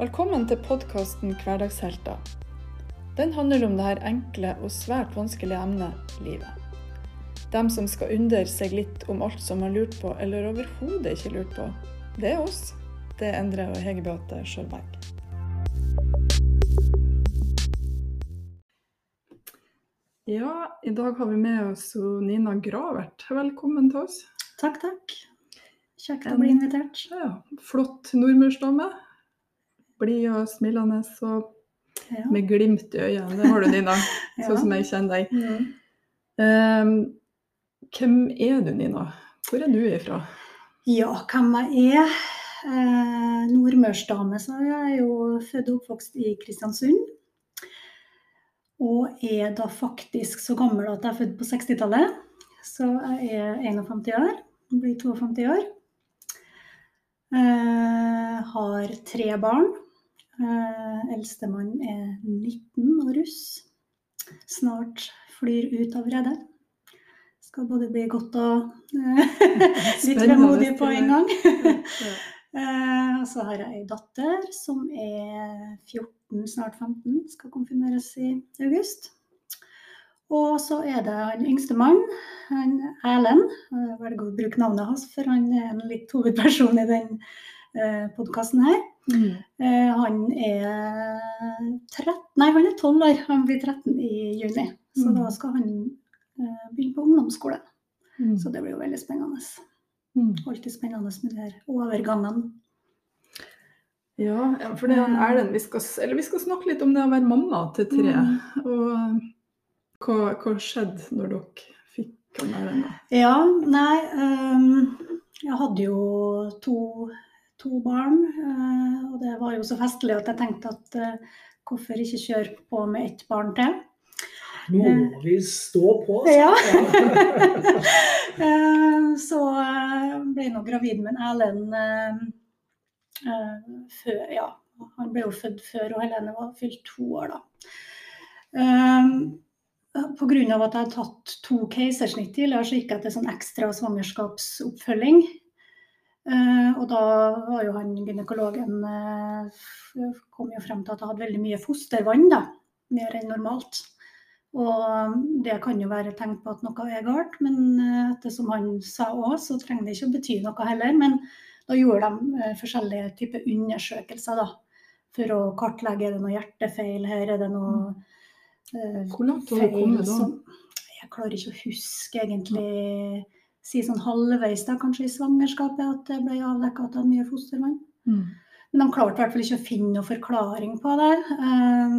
Velkommen til podkasten Hverdagshelter. Den handler om det her enkle og svært vanskelige emnet livet. Dem som skal undre seg litt om alt som har lurt på, eller overhodet ikke lurt på. Det er oss. Det er Endre og Hege Beate Sjølberg. Ja, i dag har vi med oss Nina Gravert. Velkommen til oss. Takk, takk. Kjekt å bli invitert. Ja, flott nordmørsdame. Blid og smilende og Ja. med glimt i øynene. Det har du, Nina, Ja. sånn som jeg kjenner deg. Mm. Ehm, hvem er du, Nina? Hvor er du ifra? Ja, hvem jeg er? Eh, Nordmørsdame, så jeg er jo født og oppvokst i Kristiansund. Og er da faktisk så gammel at jeg er født på 60-tallet. Så jeg er 51 år. Blir 52 år. Eh, har tre barn. Eh, Eldstemann er 19 og russ. Snart flyr ut av redet. Skal både bli godt og eh, litt vemodig på en gang. Eh, og så har jeg ei datter som er 14, snart 15, skal konfirmeres i august. Og så er det han yngste mann, han Erlend. Jeg velger å bruke navnet hans, for han er en litt hovedperson i den eh, podkasten her. Mm. Eh, han er 13, nei, han er 12 år. Han blir 13 i juni. Så Mm. da skal han eh, begynne på ungdomsskole. Mm. Så det blir jo veldig spennende. Mm. Alltid spennende med de her overgangene. Ja, ja, for det er Erlend. Vi skal, eller vi skal snakke litt om det å være mamma til tre. Mm. Og hva, hva skjedde når dere fikk han Erlend? Ja, nei um, Jeg hadde jo to, to barn, eh, og det var jo så festlig at jeg tenkte at eh, hvorfor ikke kjøre på med ett barn til? Nå må vi stå på. så. Ja. Eh, så eh, ble jeg nå gravid med en Erlend eh, eh, før Ja, han ble jo født før, og Helene var fylt to år da. Pga. at jeg hadde tatt to keisersnitt tidligere, så gikk jeg til sånn ekstra svangerskapsoppfølging. Eh, og da var jo han gynekologen eh, kom jo frem til at jeg hadde veldig mye fostervann, da. Mer enn normalt. Og det kan jo være tegn på at noe er galt, men eh, ettersom han sa òg, så trenger det ikke å bety noe heller. Men da gjorde de forskjellige typer undersøkelser, da. For å kartlegge er det noe hjertefeil her, er det noe eh, Hvor langt har du kommet da? Jeg klarer ikke å huske egentlig Si sånn halvveis da, kanskje i svangerskapet at det ble avdekka at det var mye fostervann. Mm. Men de klarte i hvert fall ikke å finne noe forklaring på det. Um,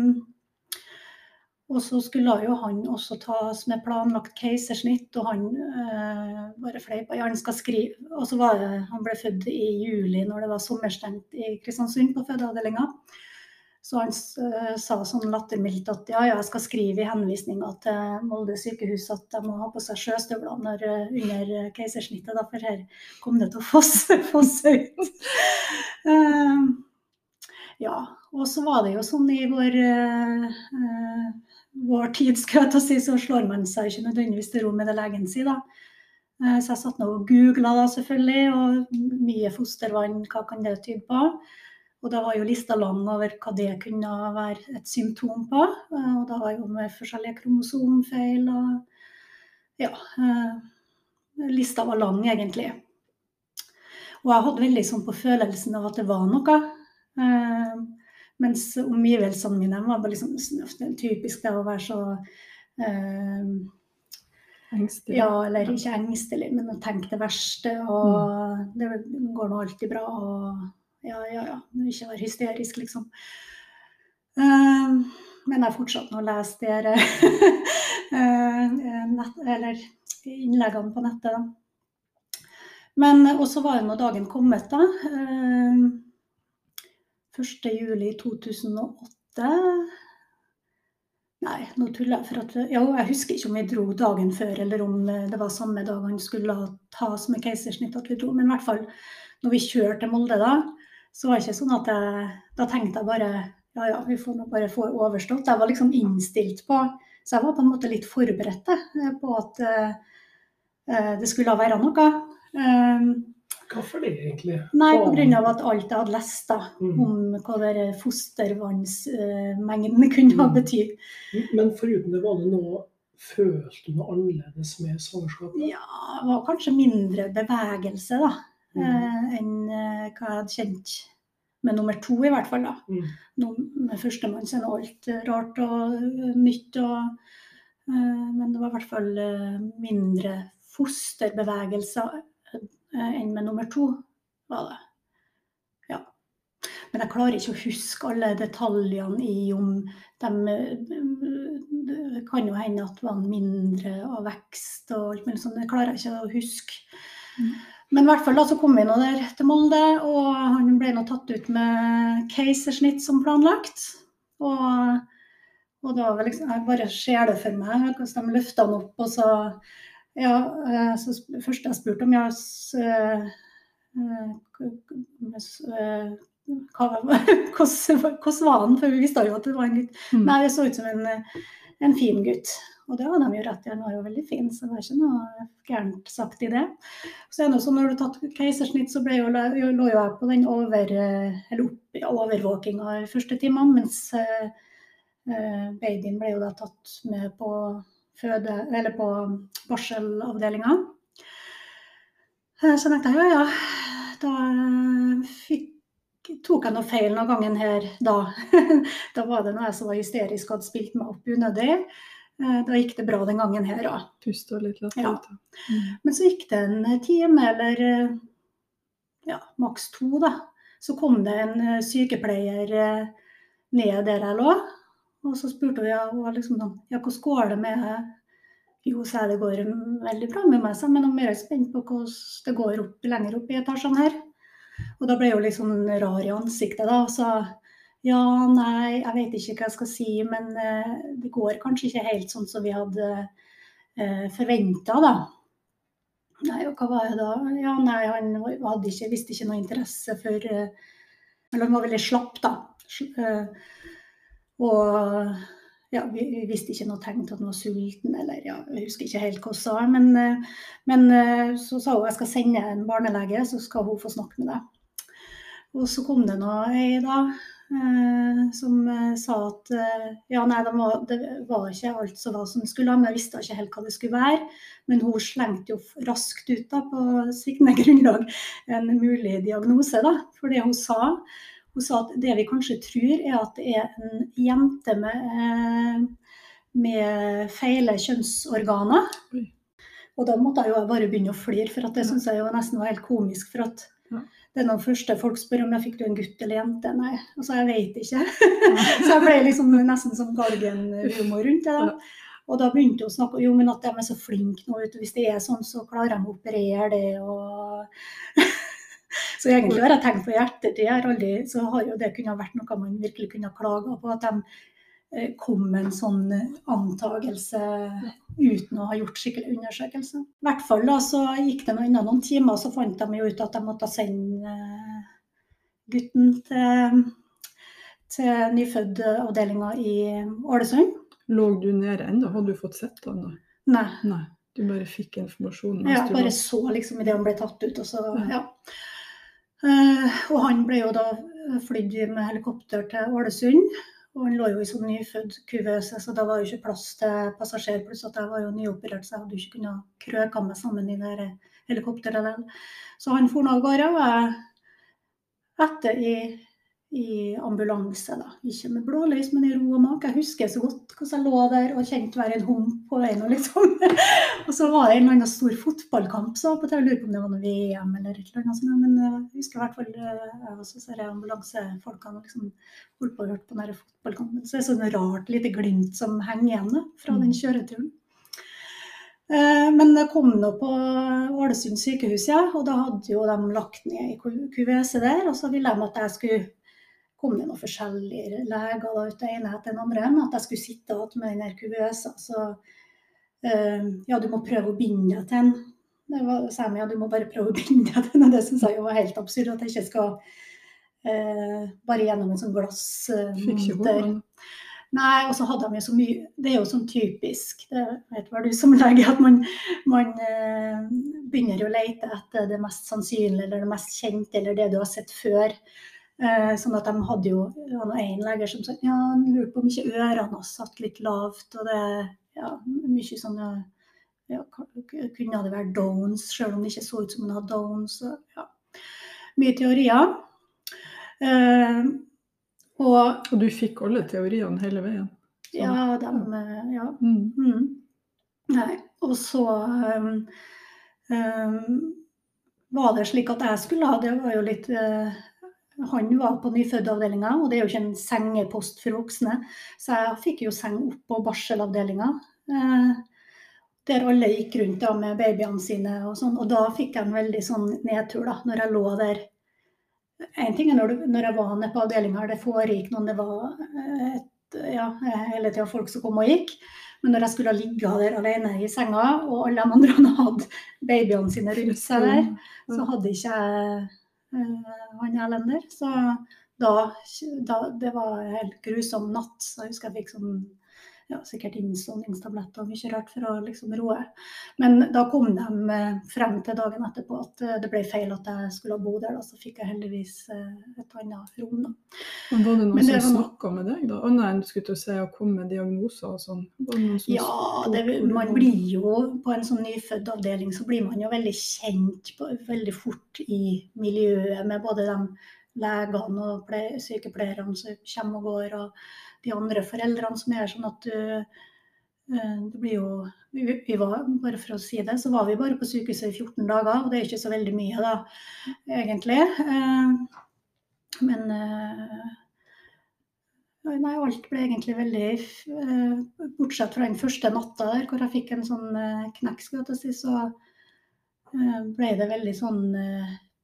og så skulle jo han også tas med planlagt keisersnitt, og han uh, bare fleipa. Ja, han skal skrive. Og så var det, han ble født i juli når det var sommerstengt i Kristiansund på fødeavdelinga. Så han uh, sa sånn lattermildt at ja, ja, jeg skal skrive i henvisninga til Molde sykehus at de må ha på seg sjøstøvler uh, under keisersnittet, da, for her kom det til å fosse, fosse ut. Uh, ja, og så var det jo sånn i vår, vår tid, skal jeg ta si, så slår man seg ikke nødvendigvis til ro med det legen sier, da. Så jeg satt nå og googla selvfølgelig, og mye fostervann, hva kan det tyde på? Og da var jo lista lang over hva det kunne være et symptom på. Uh, og da var jo med forskjellige kromosomfeil og ja. lista var lang, egentlig. Og jeg hadde veldig sånn på følelsen av at det var noe. Eh, mens omgivelsene mine var bare liksom det er typisk det å være så eh, Engstelig. Ja, eller ikke engstelig, men å tenke det verste. Og det går nå alltid bra. Og ja, ja, ja. Ikke være hysterisk, liksom. Eh, men jeg fortsatte å lese de her, eh, nett, eller innleggene på nettet. Men også var jo nå dagen kommet, da. Eh, 1. juli 2008. Nei, nå tuller jeg. For at, jo, jeg husker ikke om vi dro dagen før, eller om det var samme dag han skulle tas med keisersnitt at vi dro. Men i hvert fall, når vi kjørte til Molde da, så var det ikke sånn at jeg Da tenkte jeg bare ja ja, vi får nå bare få overstått. Jeg var liksom innstilt på Så jeg var på en måte litt forberedt på at eh, det skulle være noe. Um, Hvorfor det, egentlig? Nei, pga. at alt jeg hadde lest da, Mm. om hva fostervannsmengden kunne ha Mm. betydd. Men foruten det, var det noe Følte du noe annerledes med svangerskapet? Ja, det var kanskje mindre bevegelse da. Eh, enn eh, hva jeg hadde kjent med nummer to, i hvert fall. da. Mm. Nå, med førstemann er alt rart og eh, nytt. Og, eh, men det var i hvert fall eh, mindre fosterbevegelser eh, enn med nummer to. var det. Ja. Men jeg klarer ikke å huske alle detaljene i om de Det kan jo hende at det var mindre av vekst og alt mulig sånt. Det klarer jeg ikke å huske. Mm. Men i hvert fall da så kom vi nå der til Molde, og han ble nå tatt ut med keisersnitt som planlagt. Og, og da var liksom, jeg bare ser det for meg hvordan de løfta han opp og så, ja, eh, så første først jeg spurte om ja, eh, eh, eh, hvordan, var han? For vi visste jo at det var en gutt. Mm. Nei, det så ut som en, eh, en fin gutt. Og det hadde de jo rett i, han var jo veldig fin, så det var ikke noe gærent sagt i det. Så er det jo sånn, når du tatt keisersnitt, så jo, lå jo jeg på den over, eh, overvåkinga i første timene, mens eh, babyen ble jo da tatt med på føde, eller på barselavdelinga. Eh, Så tenkte jeg ja, ja, da fikk, tok jeg noe feil noen gangen her da. da var det noe jeg som var hysterisk og hadde spilt meg opp unødig. Eh, Da gikk det bra den gangen her, da. Puste og litt lett Ja. ut. Mm. Men så gikk det en time, eller eh, ja, maks to, da. Så kom det en eh, sykepleier eh, ned der jeg lå. Og så spurte hun ja, liksom sånn, ja, hvordan går det med Jo, sa jeg det går veldig bra med meg, men hun er mer spent på hvordan det går opp, lenger opp i etasjene her. Og da ble hun litt sånn rar i ansiktet da, og sa ja, nei, jeg vet ikke hva jeg skal si, men eh, det går kanskje ikke helt sånn som vi hadde uh, forventa, da. Nei, og hva var det da? Ja, nei, han hadde ikke, visste ikke noe interesse for eh, Eller han var veldig slapp, da. Eh, Og ja, vi, vi visste ikke noe tegn til at han var sulten, eller ja, jeg husker ikke helt hva hun sa. Men, eh, men eh, så sa hun jeg skal sende en barnelege, så skal hun få snakke med deg. Og så kom det nå ei da eh, som eh, sa at eh, ja, nei, det var, det var ikke alt som var som skulle, men jeg visste ikke helt hva det skulle være. Men hun slengte jo raskt ut da, på sviktende grunnlag en mulig diagnose. da, For det hun sa, hun sa at det vi kanskje tror er at det er en jente med, eh, med feile kjønnsorganer. Og da måtte jeg jo bare begynne å flire, for at det syns jeg jo nesten var helt komisk. for at Ja. Det er noen første folk spør om jeg fikk du en gutt eller jente. Nei, altså jeg vet ikke. så jeg ble liksom nesten som galgenhumor rundt det. da. Og da begynte hun å snakke jo, men at de er så flinke nå. vet du, Hvis det er sånn, så klarer de å operere det. og... så egentlig har jeg tenkt på i ettertid, så har jo det kunne vært noe man virkelig kunne klaga på. At de kom med en sånn eh, antagelse uten å ha gjort skikkelig undersøkelse. I hvert fall da, så gikk det noen, noen timer, så fant de jo ut at de måtte sende eh, gutten til, til nyfødtavdelinga i Ålesund. Lå du nede ennå? Hadde du fått sett han da? Nei. Nei. Du bare fikk informasjon? Ja, bare var- så liksom idet han ble tatt ut. Og, så, Ja. ja. Uh, og han ble jo da flydd med helikopter til Ålesund. Og han lå jo i sånn nyfødt kuvøse, så da var jo ikke plass til passasjer. Pluss at jeg var jo nyoperert, så jeg hadde jo ikke kunnet krøke meg sammen i det helikopteret. Så han for nå av gårde, og jeg etter i, i ambulanse, da. Ikke med blålys, men i ro og mak. Jeg husker så godt hvordan jeg lå der og kjente hver en hump på veien. Liksom. og så var det en eller annen stor fotballkamp, så på TV, lurer på om det var noe VM eller et eller annet sånt. Men eh, jeg husker i hvert fall eh, jeg også ser ambulansefolkene liksom holdt på og hørte på den fotballkampen. Så det er sånn rart lite glimt som henger igjen da, fra den kjøreturen. Eh, Men jeg kom nå på Ålesund sykehus, ja, og da hadde jo de lagt ned i kuvese der. Og så ville de at jeg skulle kom det noen forskjellige leger da, ut det ene etter den andre, at jeg skulle sitte igjen med den kuvøsa. Så uh, ja, du må prøve å binde deg til den. Det var, sa de, ja, du må bare prøve å binde deg til den. Det syns jeg jo var helt absurd, at jeg ikke skal uh, bare gjennom en sånn glassmonter. Uh, Nei, og så hadde de jo så mye Det er jo sånn typisk, det vet vel du som lege, at man, man eh, begynner å lete etter det mest sannsynlige eller det mest kjente eller det du har sett før. Eh, sånn at de hadde jo det var en leger som sa ja, han lurte på om ikke ørene hans satt litt lavt. Og det ja, mye sånne ja, Kunne det være downs, selv om det ikke så ut som han hadde downs. Ja. Mye teorier. Eh, og, og du fikk alle teoriene hele veien? Sånn. Ja, de Ja. Mm. Mm. Nei. Og så um, um, var det slik at jeg skulle ha Det var jo litt uh, Han var på nyfødtavdelinga, og det er jo ikke en sengepost for voksne. Så jeg fikk jo seng opp på barselavdelinga. Uh, der alle gikk rundt da med babyene sine og sånn. Og da fikk jeg en veldig sånn nedtur, da, når jeg lå der en ting er når, du, når jeg var nede på avdelinga, det foregikk noen, det var eh, et, ja, hele tida folk som kom og gikk. Men når jeg skulle ligge der alene i senga, og alle de andre hadde babyene sine rundt seg der, så hadde ikke jeg han Erlend. Så da, da, Det var en helt grusom natt. Så jeg husker jeg fikk sånn ja, sikkert innsovningstabletter og mye rart for å liksom roe. Men da kom de eh, frem til dagen etterpå at eh, det ble feil at jeg skulle bo der. Da, så fikk jeg heldigvis eh, et annet rom. Da. Men Var det noen det som snakka med deg, da? Annet enn skulle til å si å komme med diagnoser og sånn? Ja, det, man blir jo på en sånn nyfødtavdeling så blir man jo veldig kjent på, veldig fort i miljøet med både de legene og sykepleierne som kommer og går. og de andre foreldrene som er sånn at du eh, det blir jo vi, var, Bare for å si det, så var vi bare på sykehuset i 14 dager. Og det er ikke så veldig mye, da, egentlig. Eh, men eh, Nei, alt ble egentlig veldig Bortsett fra den første natta der hvor jeg fikk en sånn knekk, skal jeg si, så ble det veldig sånn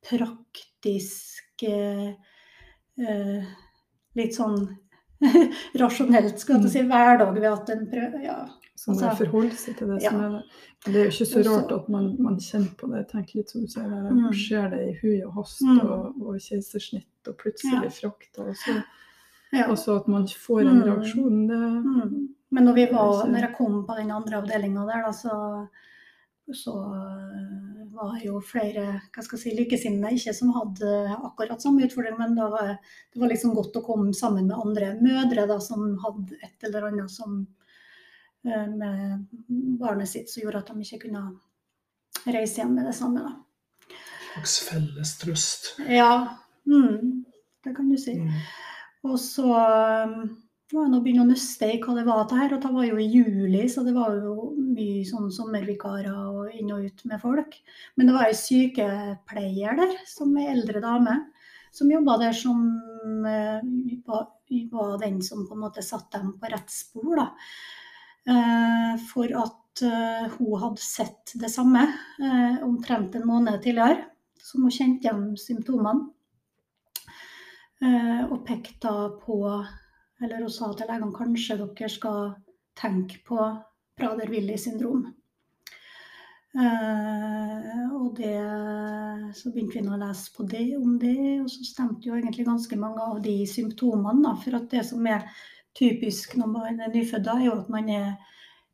praktisk Litt sånn rasjonelt skal jeg si, hverdag ved at en prøver ja. Så man altså, forholde seg til det ja. som er der. Men det er jo ikke så rart at man, man kjenner på det. Tenk litt som du sier, der, mm. skjer det i hui og hast mm. og, og keisersnitt og plutselig ja. frakta. Og så ja. også at man får en mm. reaksjon. Det, mm. Men når, vi var, når jeg kom på den andre avdelinga der, da, så så eh, var det jo flere hva skal jeg si, likesinnede ikke som hadde akkurat samme utfordring, men da var det var liksom godt å komme sammen med andre mødre da, som hadde et eller annet som eh, med barnet sitt som gjorde at de ikke kunne reise hjem med det samme. Da. Slags felles trøst. Ja, mm, det kan du si. Mm. Og så var nå begynne å nøste i hva det var til her. Og det var jo i juli, så det var jo mye sånn sommervikarer og inn og ut med folk. Men det var ei sykepleier der, som ei eldre dame, som jobba der som uh, var, var, den som på en måte satte dem på rett spor. da. Uh, for at uh, hun hadde sett det samme omtrent en måned tidligere. Som hun kjente igjen symptomene. og pekte på eller hun sa til legene kanskje dere skal tenke på Prader-Willy syndrom. Uh, og det, så begynte vi å lese på det om det, og så stemte jo egentlig ganske mange av de symptomene. Da, for at det som er typisk når man er nyfødt, er jo at man er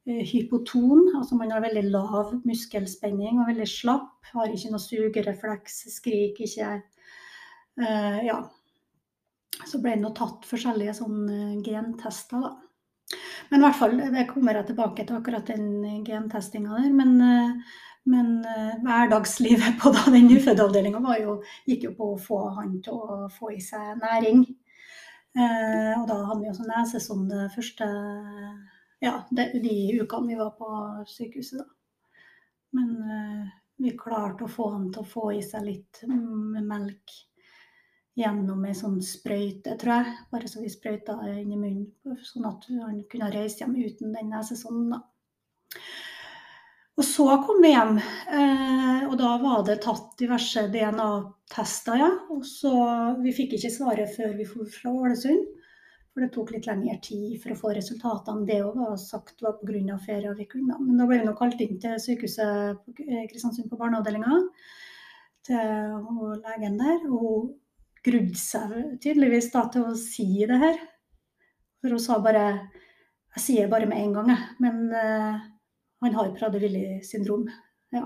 eh, hypoton, altså man har veldig lav muskelspenning og veldig slapp. Har ikke noe sugerefleks, skriker ikke. uh, ja, så ble det tatt forskjellige sånne gentester, da. Men i hvert fall, det kommer jeg tilbake til, akkurat den gentestinga der. Men, eh, men hverdagslivet på da, den nyfødtavdelinga gikk jo på å få han til å få i seg næring. Eh, og da hadde vi også nesesonde første ja, de, de ukene vi var på sykehuset, da. Men eh, vi klarte å få han til å få i seg litt mm, melk gjennom ei sånn sprøyte, tror jeg. Bare så vi sprøyta inn i munnen, sånn at han kunne reise hjem uten den nesesonden. Og så kom vi hjem, eh, og da var det tatt diverse DNA-tester, ja. Og så Vi fikk ikke svaret før vi dro fra Ålesund, for det tok litt lengre tid for å få resultatene. Det òg var sagt var pga. ferieavvikling, da. Men da ble vi nå kalt inn til sykehuset på Kristiansund på barneavdelinga, til legen der. og grudde seg tydeligvis da til å si det her. For hun sa bare Jeg sier bare med en gang, jeg. Men uh, han har Prader-Willi syndrom. Ja.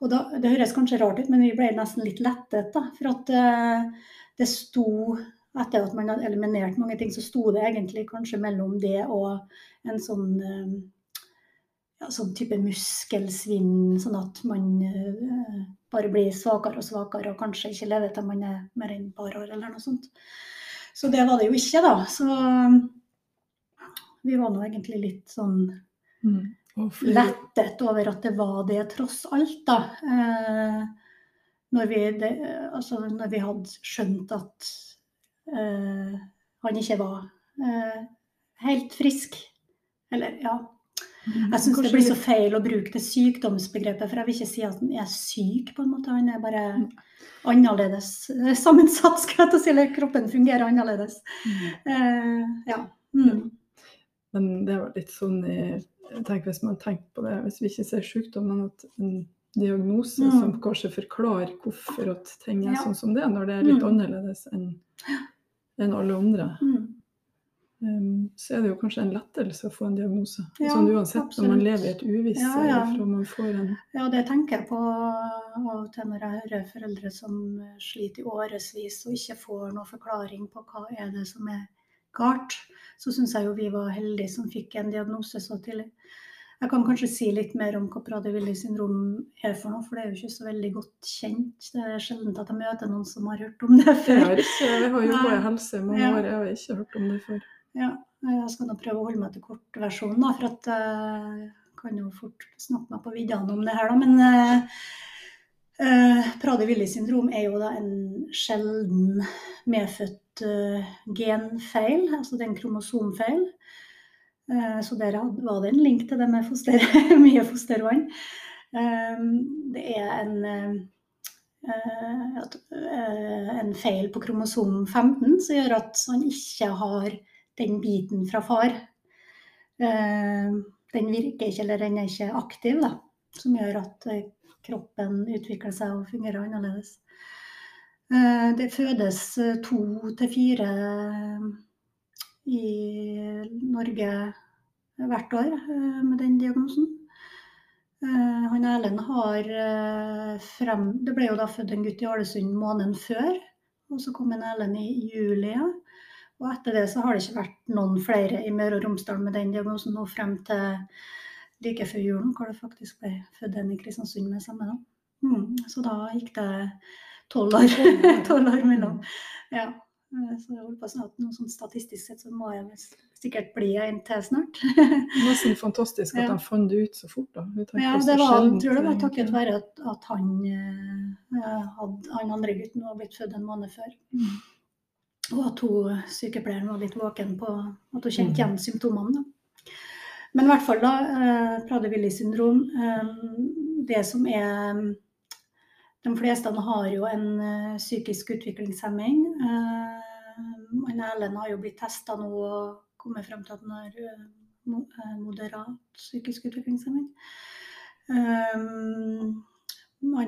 Og da, Det høres kanskje rart ut, men vi ble nesten litt lettet. da, For at uh, det sto Etter at man hadde eliminert mange ting, så sto det egentlig kanskje mellom det og en sånn uh, ja, sånn type muskelsvinn, sånn at man uh, bare blir svakere og svakere og kanskje ikke lever til man er mer enn et par år eller noe sånt. Så det var det jo ikke, da. Så vi var nå egentlig litt sånn mm. lettet over at det var det, tross alt, da. Eh, når, vi, det, altså, når vi hadde skjønt at eh, han ikke var eh, helt frisk. Eller, ja. Mm. Jeg syns det blir så feil å bruke det sykdomsbegrepet, for jeg vil ikke si at han er syk, på en måte. Han er bare mm. annerledes sammensatt, skal jeg til å si, eller kroppen fungerer annerledes. Mm. Uh, ja. Mm. Men det var litt sånn jeg tenker Hvis man tenker på det, hvis vi ikke ser sykdom, men at en diagnose mm. som kanskje forklarer hvorfor at ting er ja. sånn som det er, når det er litt mm. annerledes enn enn alle andre. Mm. Um, så er det jo kanskje en lettelse å få en diagnose. Ja, sånn uansett absolutt. når man lever i et uvisse Ja, ja. En... ja, det tenker jeg på og til når jeg hører foreldre som sliter i årevis og ikke får noen forklaring på hva er det som er galt så syns jeg jo vi var heldige som fikk en diagnose så tidlig. Jeg kan kanskje si litt mer om hva Prader-Willi syndrom er for noe, for det er jo ikke så veldig godt kjent. Det er sjelden at jeg møter noen som har hørt om det før. Jeg har, ikke, jeg har jobba i helse i mange ja. år, jeg har ikke hørt om det før. Ja, jeg skal nå prøve å holde meg til kortversjonen, da, for at jeg eh, kan jo fort snakke meg på viddene om det her, da. Men uh, uh, Prader-Willi syndrom er jo da en sjelden medfødt genfeil, altså det er en kromosomfeil. Uh, så der var det en link til det med foster, mye fostervann. Det er en, en feil på kromosom 15 som gjør at han ikke har den biten fra far. Den virker ikke, eller den er ikke aktiv, da, som gjør at kroppen utvikler seg og fungerer annerledes. Eh, det fødes eh, to til fire eh, i Norge hvert år med den diagnosen. Han Erlend har frem Det ble jo da født en gutt i Ålesund måneden før. Og så kom en Erlend i juli. Og etter det så har det ikke vært noen flere i Møre og Romsdal med den diagnosen nå frem til like før julen, hvor det faktisk ble født en i Kristiansund med samme navn. Mm, så da gikk det tolv år, år mellom. Ja. Eh, så jeg holder på snart noe sånn Statistisk sett så må jeg sikkert bli en til snart. Nesten fantastisk at ja. de fant det ut så fort. da. Ja, det var, jeg tror det var takket være at, at han, uh, had, han andre gutten var blitt født en måned før. Mm. Og at hun, sykepleieren var litt våken på at hun kjente mm. igjen symptomene. Da. Men i hvert fall, da. Eh, Prader-Willi syndrom. Eh, det som er de fleste har jo en eh, psykisk utviklingshemming. Uh, Erlend har jo blitt testa nå og kommet frem til at han har uh, moderat psykisk utviklingshemming. Han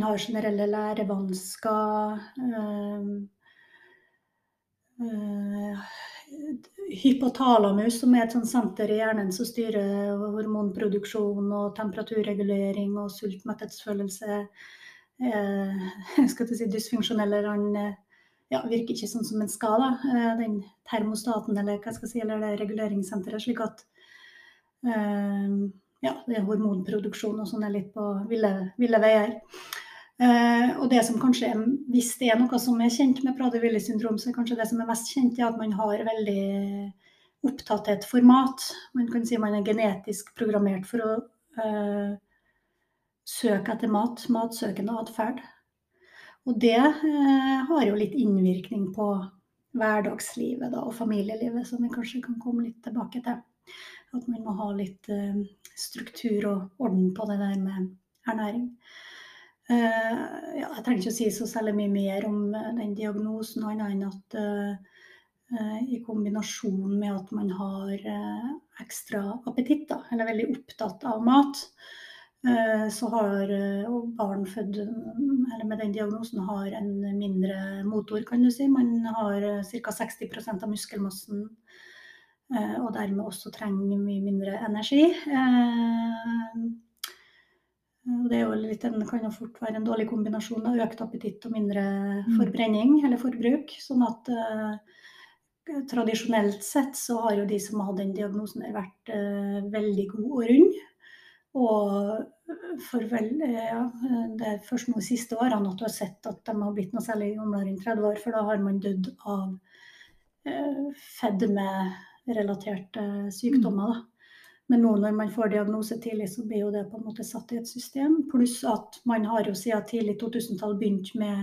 har generelle lærevansker. Hypotalamus, som er et senter i hjernen som styrer hormonproduksjon og temperaturregulering og sult-metthetsfølelse eh, skal si, dysfunksjonell, eller eh, ja, virker ikke sånn som en skal. Da. Eh, den termostaten eller hva skal jeg si, eller det reguleringssenteret. slik at eh, ja, det er hormonproduksjon og sånn er litt på ville, ville veier. Eh, og det som kanskje er, Hvis det er noe som er kjent med Prader-Willi syndrom, så er kanskje det som er mest kjent, er at man har veldig opptatthet for mat. Man kan si man er genetisk programmert for å eh, søke etter mat, matsøkende atferd. Og det eh, har jo litt innvirkning på hverdagslivet da, og familielivet, som vi kanskje kan komme litt tilbake til. At man må ha litt struktur og orden på det der med ernæring. Eh, ja, jeg trenger ikke å si så særlig mye mer om eh, den diagnosen, annet enn at eh, i kombinasjon med at man har ekstra appetitt, da, eller er veldig opptatt av mat, så har barn født med den diagnosen har en mindre motor, kan du si. Man har ca. 60% av muskelmassen og dermed også trenger mye mindre energi. Eh, og det litt, kan jo fort være en dårlig kombinasjon av økt appetitt og mindre forbrenning eller forbruk. Sånn at eh, tradisjonelt sett så har jo de som har den diagnosen vært eh, veldig gode og runde. Og for vel, ja, det er først nå de siste årene at du har sett at de har blitt noe særlig gamlere enn 30 år, for da har man dødd av eh, fedmerelaterte sykdommer. Da. Men nå når man får diagnose tidlig, så blir jo det på en måte satt i et system. Pluss at man har jo siden tidlig 2000-tall begynt med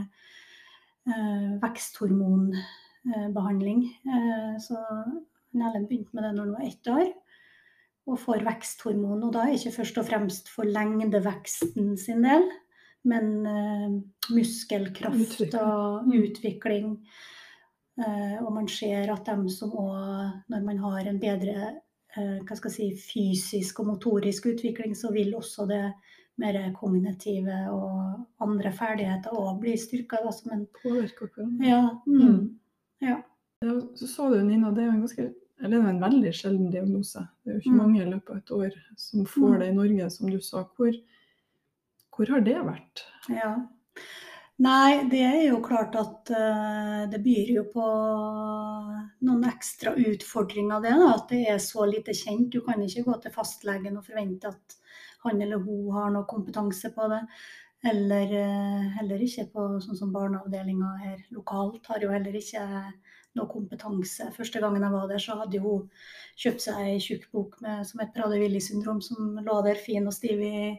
eh, veksthormonbehandling. Eh, så Ellen begynte med det når han var ett år, og får veksthormon. Og da er ikke først og fremst for lengdeveksten sin del, men eh, muskelkraft Utvikling. og utvikling. Eh, og man ser at dem som òg, når man har en bedre hva skal jeg si, fysisk og motorisk utvikling, så vil også det mer kognitive og andre ferdigheter òg bli styrka. Som en Påvirker hverandre. ja, mm, ja. Ja, så sa du Nina, det er jo en ganske eller det er en veldig sjelden diagnose. Det er jo ikke Mm. mange i løpet av et år som får Mm. det i Norge, som du sa. Hvor, hvor har det vært? Ja. Nei, det er jo klart at uh, det byr jo på noen ekstra utfordringer, det. da, At det er så lite kjent. Du kan ikke gå til fastlegen og forvente at han eller hun har noe kompetanse på det. Eller uh, heller ikke på sånn som barneavdelinga her lokalt har jo heller ikke noe kompetanse. Første gangen jeg var der, så hadde hun kjøpt seg ei tjukk bok med, som het Prader-Willi-syndrom, som lå der fin og stiv i,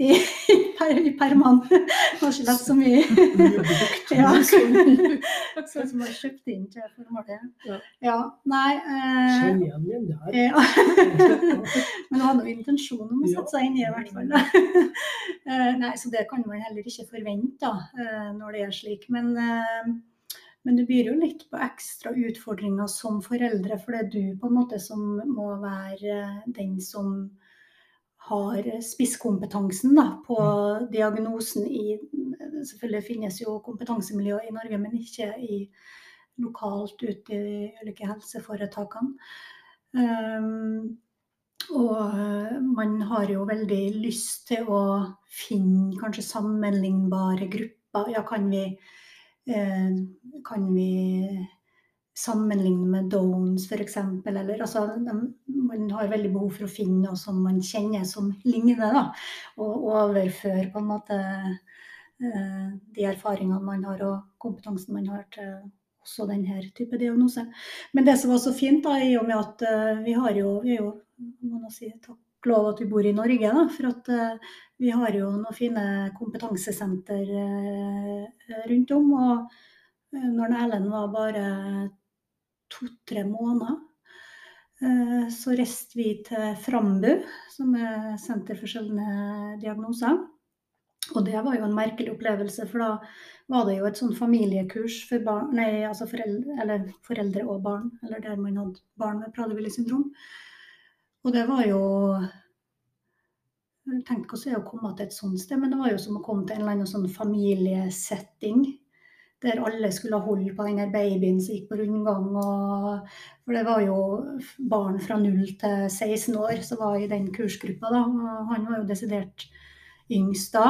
i, i, per, i Det Har ikke lest så mye. Ja. Så som var kjøpt inn til formålet. Ja. Ja, nei eh, Kjenn igjen den der. ja. Men hun hadde jo intensjonen om å sette seg inn i det, i hvert fall. Eh, Nei, så det kan man heller ikke forvente da, eh, når det er slik. Men, eh, men det byr jo litt på ekstra utfordringer som foreldre, for det er du på en måte som må være den som har spisskompetansen da, på diagnosen i Selvfølgelig finnes jo kompetansemiljøer i Norge, men ikke i lokalt ute i ulike helseforetakene. Um, og eh, man har jo veldig lyst til å finne kanskje sammenlignbare grupper. Ja, kan vi, eh, kan vi sammenligne med Downs f.eks.? Eller altså, man har veldig behov for å finne noe som man kjenner som ligner, da. Og overføre på en måte eh, de erfaringene man har og kompetansen man har til også denne type diagnose. Men det som var så fint, da, i og med at eh, vi har jo, vi jo må si, takk lov at vi bor i Norge, da, for at eh, vi har jo noen fine kompetansesenter eh, rundt om. Og eh, når Erlend var bare to-tre måneder, eh, så reiste vi til Frambu, som er Senter for sjeldne diagnoser. Og det var jo en merkelig opplevelse, for da var det jo et sånn familiekurs for barn, nei, altså foreldre, foreldre og barn, eller der man hadde barn med Prader-Willi syndrom. Og det var jo Tenk hvordan er å komme til et sånt sted, men det var jo som å komme til en eller annen sånn familiesetting. Der alle skulle holde på den babyen som gikk på rundgang. Og, for det var jo barn fra 0 til 16 år som var i den kursgruppa. da, og Han var jo desidert yngst da.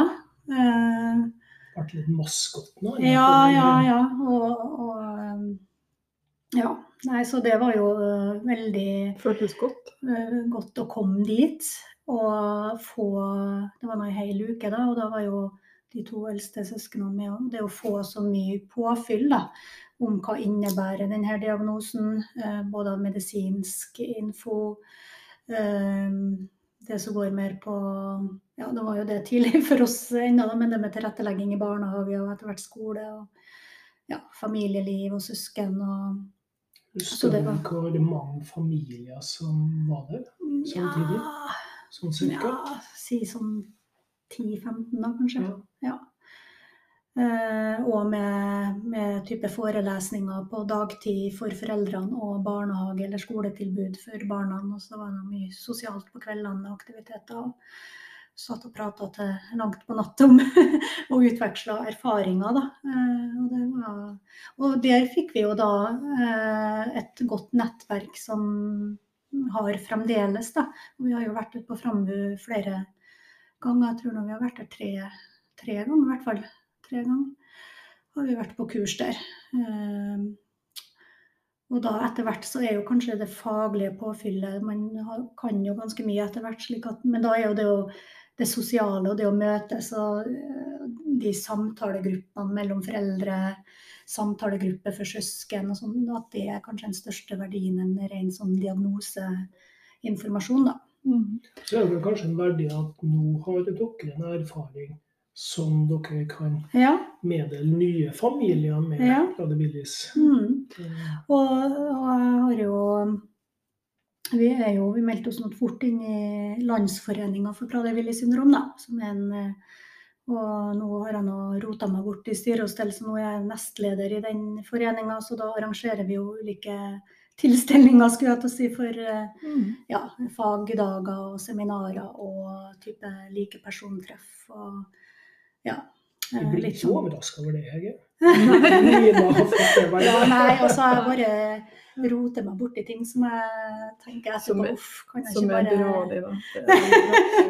Ble litt maskot nå. ja, ja, ja. Og, og ja. Nei, så det var jo uh, veldig Føltes godt. uh, godt å komme dit og få Det var nå ei hel uke, da, og da var jo de to eldste søsknene med òg. Det å få så mye påfyll da, om hva innebærer denne diagnosen, uh, både av medisinsk info uh, det som går mer på Ja, det var jo det tidlig for oss ennå, men det med tilrettelegging i barnehage og etter hvert skole. og ja, familieliv og søsken og Husker du var- hvor mange familier som var der? Samtidig? Ja, Sånn cirka? ja si sånn 10-15 da, kanskje. Ja. Ja. Eh, og med, med type forelesninger på dagtid for foreldrene og barnehage eller skoletilbud for barna. Og så var det mye sosialt på kveldene og aktiviteter. Og satt og prata til langt på natt om og utveksla erfaringer, da. Eh, og det var Og der fikk vi jo da eh, et godt nettverk som har fremdeles, da. Vi har jo vært ute på Frambu flere ganger. Jeg tror nå vi har vært der tre, tre ganger, i hvert fall. Tre ganger har vi vært på kurs der. Eh, og da etter hvert så er jo kanskje det faglige påfyllet Man kan jo ganske mye etter hvert, at, men da er jo det, det sosiale og det å møtes og eh, de samtalegruppene mellom foreldre, samtalegruppe for søsken og sånn, at det er kanskje den største verdien enn ren sånn diagnoseinformasjon, da. Mm. Så er det kanskje en verdi at nå har dere en erfaring som dere kan ja. meddele nye familier med ja. Radabilis. Mm. Og, og jeg har jo vi, er jo, vi meldte oss fort inn i Landsforeninga for Prader-Willy syndrom, da, som er en og nå har jeg nå rota meg bort i styret og stell, så nå er jeg nestleder i den foreninga. Så da arrangerer vi jo ulike tilstelninger, skulle jeg til å si, for mm. ja, fagdager og seminarer og type persontreff. Og ja. Du blir ikke sånn. overraska over det, Hege? Ja, nei, og så har jeg bare roter meg borti ting som jeg tenker etterpå Uff, kan jeg ikke bare da. men,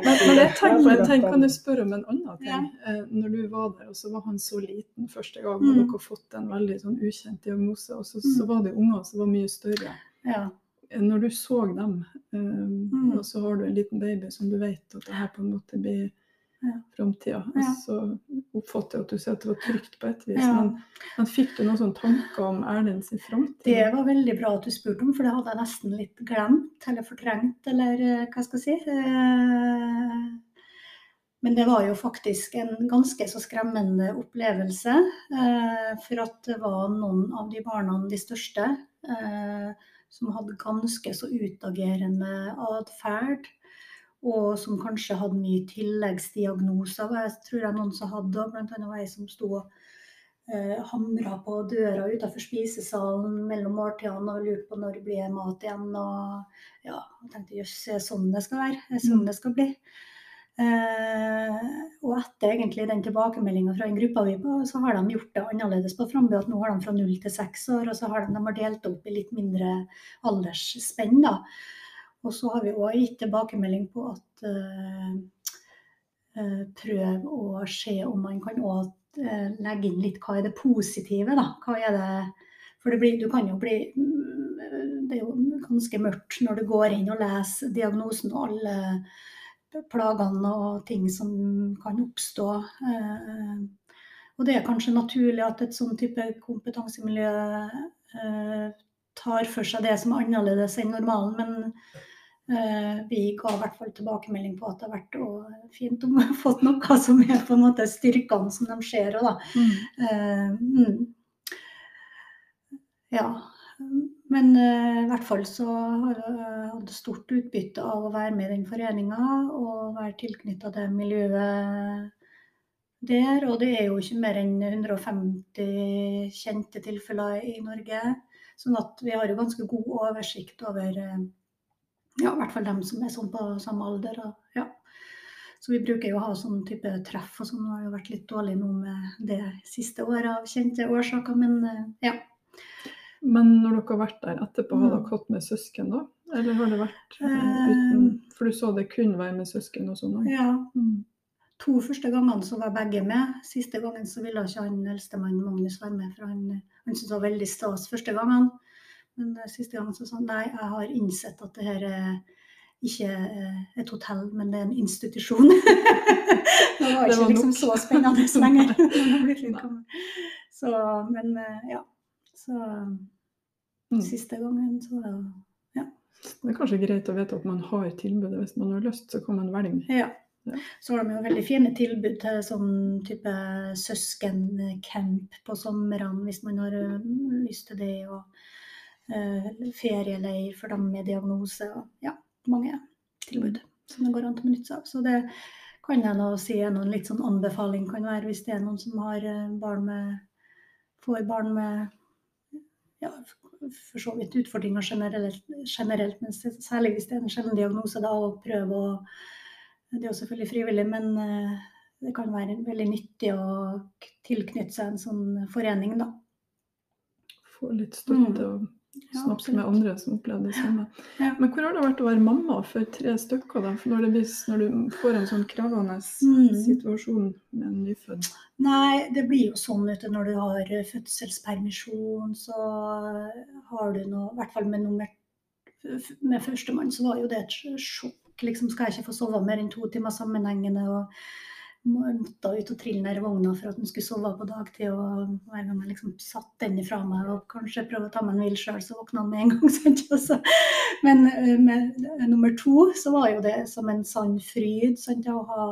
men jeg tenker, jeg tenker, kan du spørre om en annen ting? Ja. Eh, når du var der, og så var han så liten første gang, og mm. dere har fått en veldig sånn ukjent diagnose, og så, så mm. var det unger som var mye større. Ja. Eh, når du så dem, um, mm. og så har du en liten baby som du vet at det her på en måte blir ja. framtida. Ja. Så oppfatter jeg at du sier at det var trygt på et vis. Ja. Men, men, fikk du noen sånne tanker om Erlend sin framtid? Det var veldig bra at du spurte om, for det hadde jeg nesten litt glemt eller fortrengt, eller eh, hva skal jeg si. Eh, men det var jo faktisk en ganske så skremmende opplevelse. Eh, for at det var noen av de barna, de største, som hadde ganske så utagerende atferd og som kanskje hadde mye tilleggsdiagnoser. Jeg tror jeg noen som hadde, bl.a. ei som sto og eh, hamra på døra utenfor spisesalen mellom måltidene og lurte på når det blir mat igjen. Og ja, jeg tenkte jøss, er det sånn det skal være? Er det sånn mm. det skal bli? Eh, og etter egentlig den tilbakemeldinga fra den gruppa vi på, så har de gjort det annerledes på Frambu. At nå har de fra null til seks år, og så har de, de har delt opp i litt mindre aldersspenn. da. Og så har vi òg gitt tilbakemelding på at uh, uh, prøv å se om man kan òg eh, legge inn litt hva er det positive, da. Hva er det For det blir, du kan jo bli mm, Det er jo ganske mørkt når du går inn og leser diagnosen og alle plagene og ting som kan oppstå. Og det er kanskje naturlig at et sånn type kompetansemiljø tar for seg det som er annerledes enn normalen. Men Eh, vi ga i hvert fall tilbakemelding på at det har vært fint om vi har fått noe som er på en måte styrkene som de ser. Da. Mm. Uh, mm. Ja. Men uh, i hvert fall så har jeg stort utbytte av å være med i den foreninga og være tilknytta det miljøet der. Og det er jo ikke mer enn 150 kjente tilfeller i Norge. Sånn at vi har jo ganske god oversikt over uh, ja, i hvert fall dem som er sånn på samme alder. Og, ja. Så vi bruker jo å ha sånn type treff og sånn. Det har jo vært litt dårlig nå med det siste året av kjente årsaker, men eh, ja. Men når dere har vært der etterpå, har dere hatt med søsken da? Eller har det vært uh, uten? For du så det kun være med søsken og sånn? Ja. Mm. To første gangene så var begge med. Siste gangen så ville ikke han eldstemann Magnus være med, for han, han syntes det var veldig stas første gangen. Men siste gang så sa han nei, jeg har innsett at det her er ikke et hotell, men det er en institusjon. det var ikke liksom så spennende lenger. så, men ja. Så mm. siste gangen så ja. Det er kanskje greit å vite at man har tilbudet. Hvis man har lyst, så kan man velge. Ja. Ja. Så har de jo veldig fine tilbud til sånn type søskencamp på somrene hvis man har lyst til det. Og Eh, ferieleir for dem med diagnose. og ja, mange tilbud som det går an til å benytte seg av. Så det kan jeg nå si er noen litt sånn anbefaling kan være hvis det er noen som har eh, barn med får barn med ja, for så vidt utfordringer generelt, generelt men særlig hvis det er en sjelden diagnose, da å prøve å Det er jo selvfølgelig frivillig, men eh, det kan være veldig nyttig å tilknytte seg en sånn forening, da. få litt støtte og Ja, snakke med andre som opplevde det samme. Ja. Men hvor har det vært å være mamma for tre stykker, da? Når, det blir, når du får en sånn krevende Mm. situasjon med en nyfødt? Nei, det blir jo sånn vet du, når du har eh, fødselspermisjon, så har du noe I hvert fall med nummer med førstemann så var jo det et sjokk. Liksom skal jeg ikke få sove mer enn to timer sammenhengende. og måtte ut og trille ned vogna for at han skulle sove på dagtid. og Hver gang jeg liksom satt den ifra meg og kanskje prøvde å ta meg en hvil sjøl, så våkna han med en gang. Sant? Så- Men eh, med eh, nummer to så var jo det som en sann fryd sant? å ha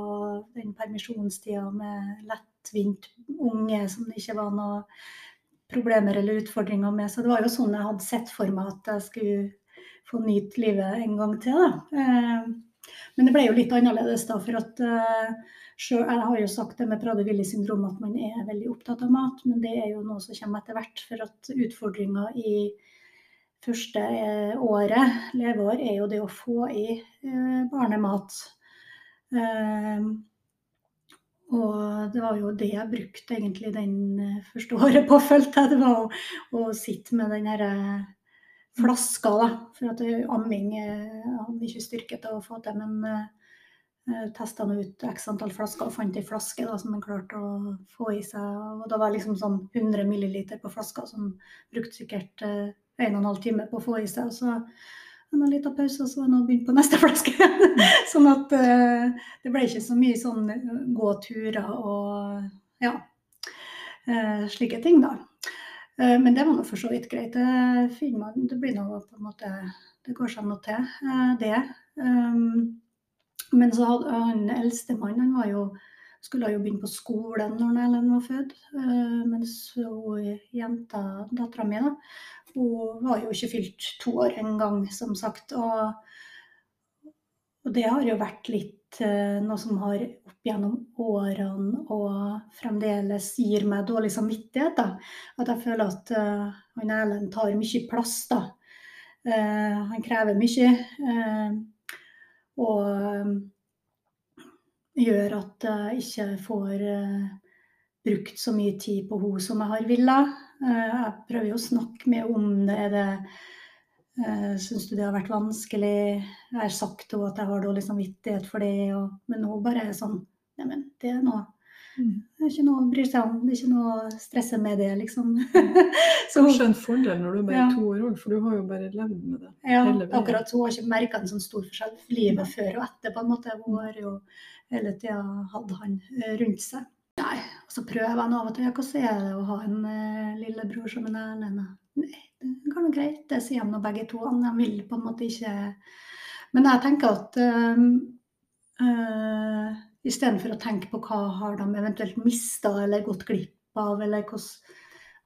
den permisjonstida med lettvint unge som det ikke var noe problemer eller utfordringer med. Så det var jo sånn jeg hadde sett for meg at jeg skulle få nyte livet en gang til. Da. Men det ble jo litt annerledes da, for at eh, selv, Jeg har jo sagt det med Prader-Willi syndrom at man er veldig opptatt av mat, men det er jo noe som kommer etter hvert. For at utfordringa i første eh, året, leveår, er jo det å få i eh, barnemat. Eh, og det var jo det jeg brukte egentlig den første året på, følte jeg. Det var å, å sitte med den herre flaska, da. For at eh, amming eh, hadde ikke styrke til å få til, men uh, testa nå ut x antall flasker og fant ei flaske da, som han klarte å få i seg. Og det var liksom sånn 100 milliliter på flaska, som brukte sikkert uh, 1 12 timer på å få i seg. Og så en liten pause, og så var han begynt på neste flaske. sånn at uh, det ble ikke så mye sånn eh, gåturer og ja, uh, slike ting, da. Eh, Men det var nå for så vidt greit. Det, man, det blir nå på en måte Det går seg nå til, eh, det. Um, Men så hadde han eldstemann, han var jo skulle jo begynne på skolen når Ellen var født. eh, Mens jenta, dattera mi, da, hun var jo ikke fylt to år engang, som sagt. Og, og det har jo vært litt noe som har opp gjennom årene og fremdeles gir meg dårlig samvittighet. da. At jeg føler at eh, han Erlend tar mye plass. da. Eh, han krever mye. eh, og eh, gjør at jeg ikke får eh, brukt så mye tid på henne som jeg har villet. Eh, jeg prøver jo å snakke med om det. Er det uh, Syns du det har vært vanskelig? Jeg har sagt henne at jeg har dårlig samvittighet for det. Og, men hun bare er sånn Neimen, det er noe Mm. det er ikke noe å bry seg om. Det er ikke noe å stresse med det, liksom. så Kanskje en fordel når du er bare Ja. to år òg, for du har jo bare levd med det. ja, akkurat hun har ikke merka en sånn stor forskjell i livet før og etter. på en måte. Hun har jo hele tida hatt han eh, rundt seg. Nei, og så prøver jeg nå av og til. Hvordan er det å ha en uh, lillebror som en Erlend? Nei, det går nå greit, det sier de nå begge to. De vil på en måte ikke Men jeg tenker at um, uh, istedenfor å tenke på hva har de eventuelt mista eller gått glipp av, eller hvordan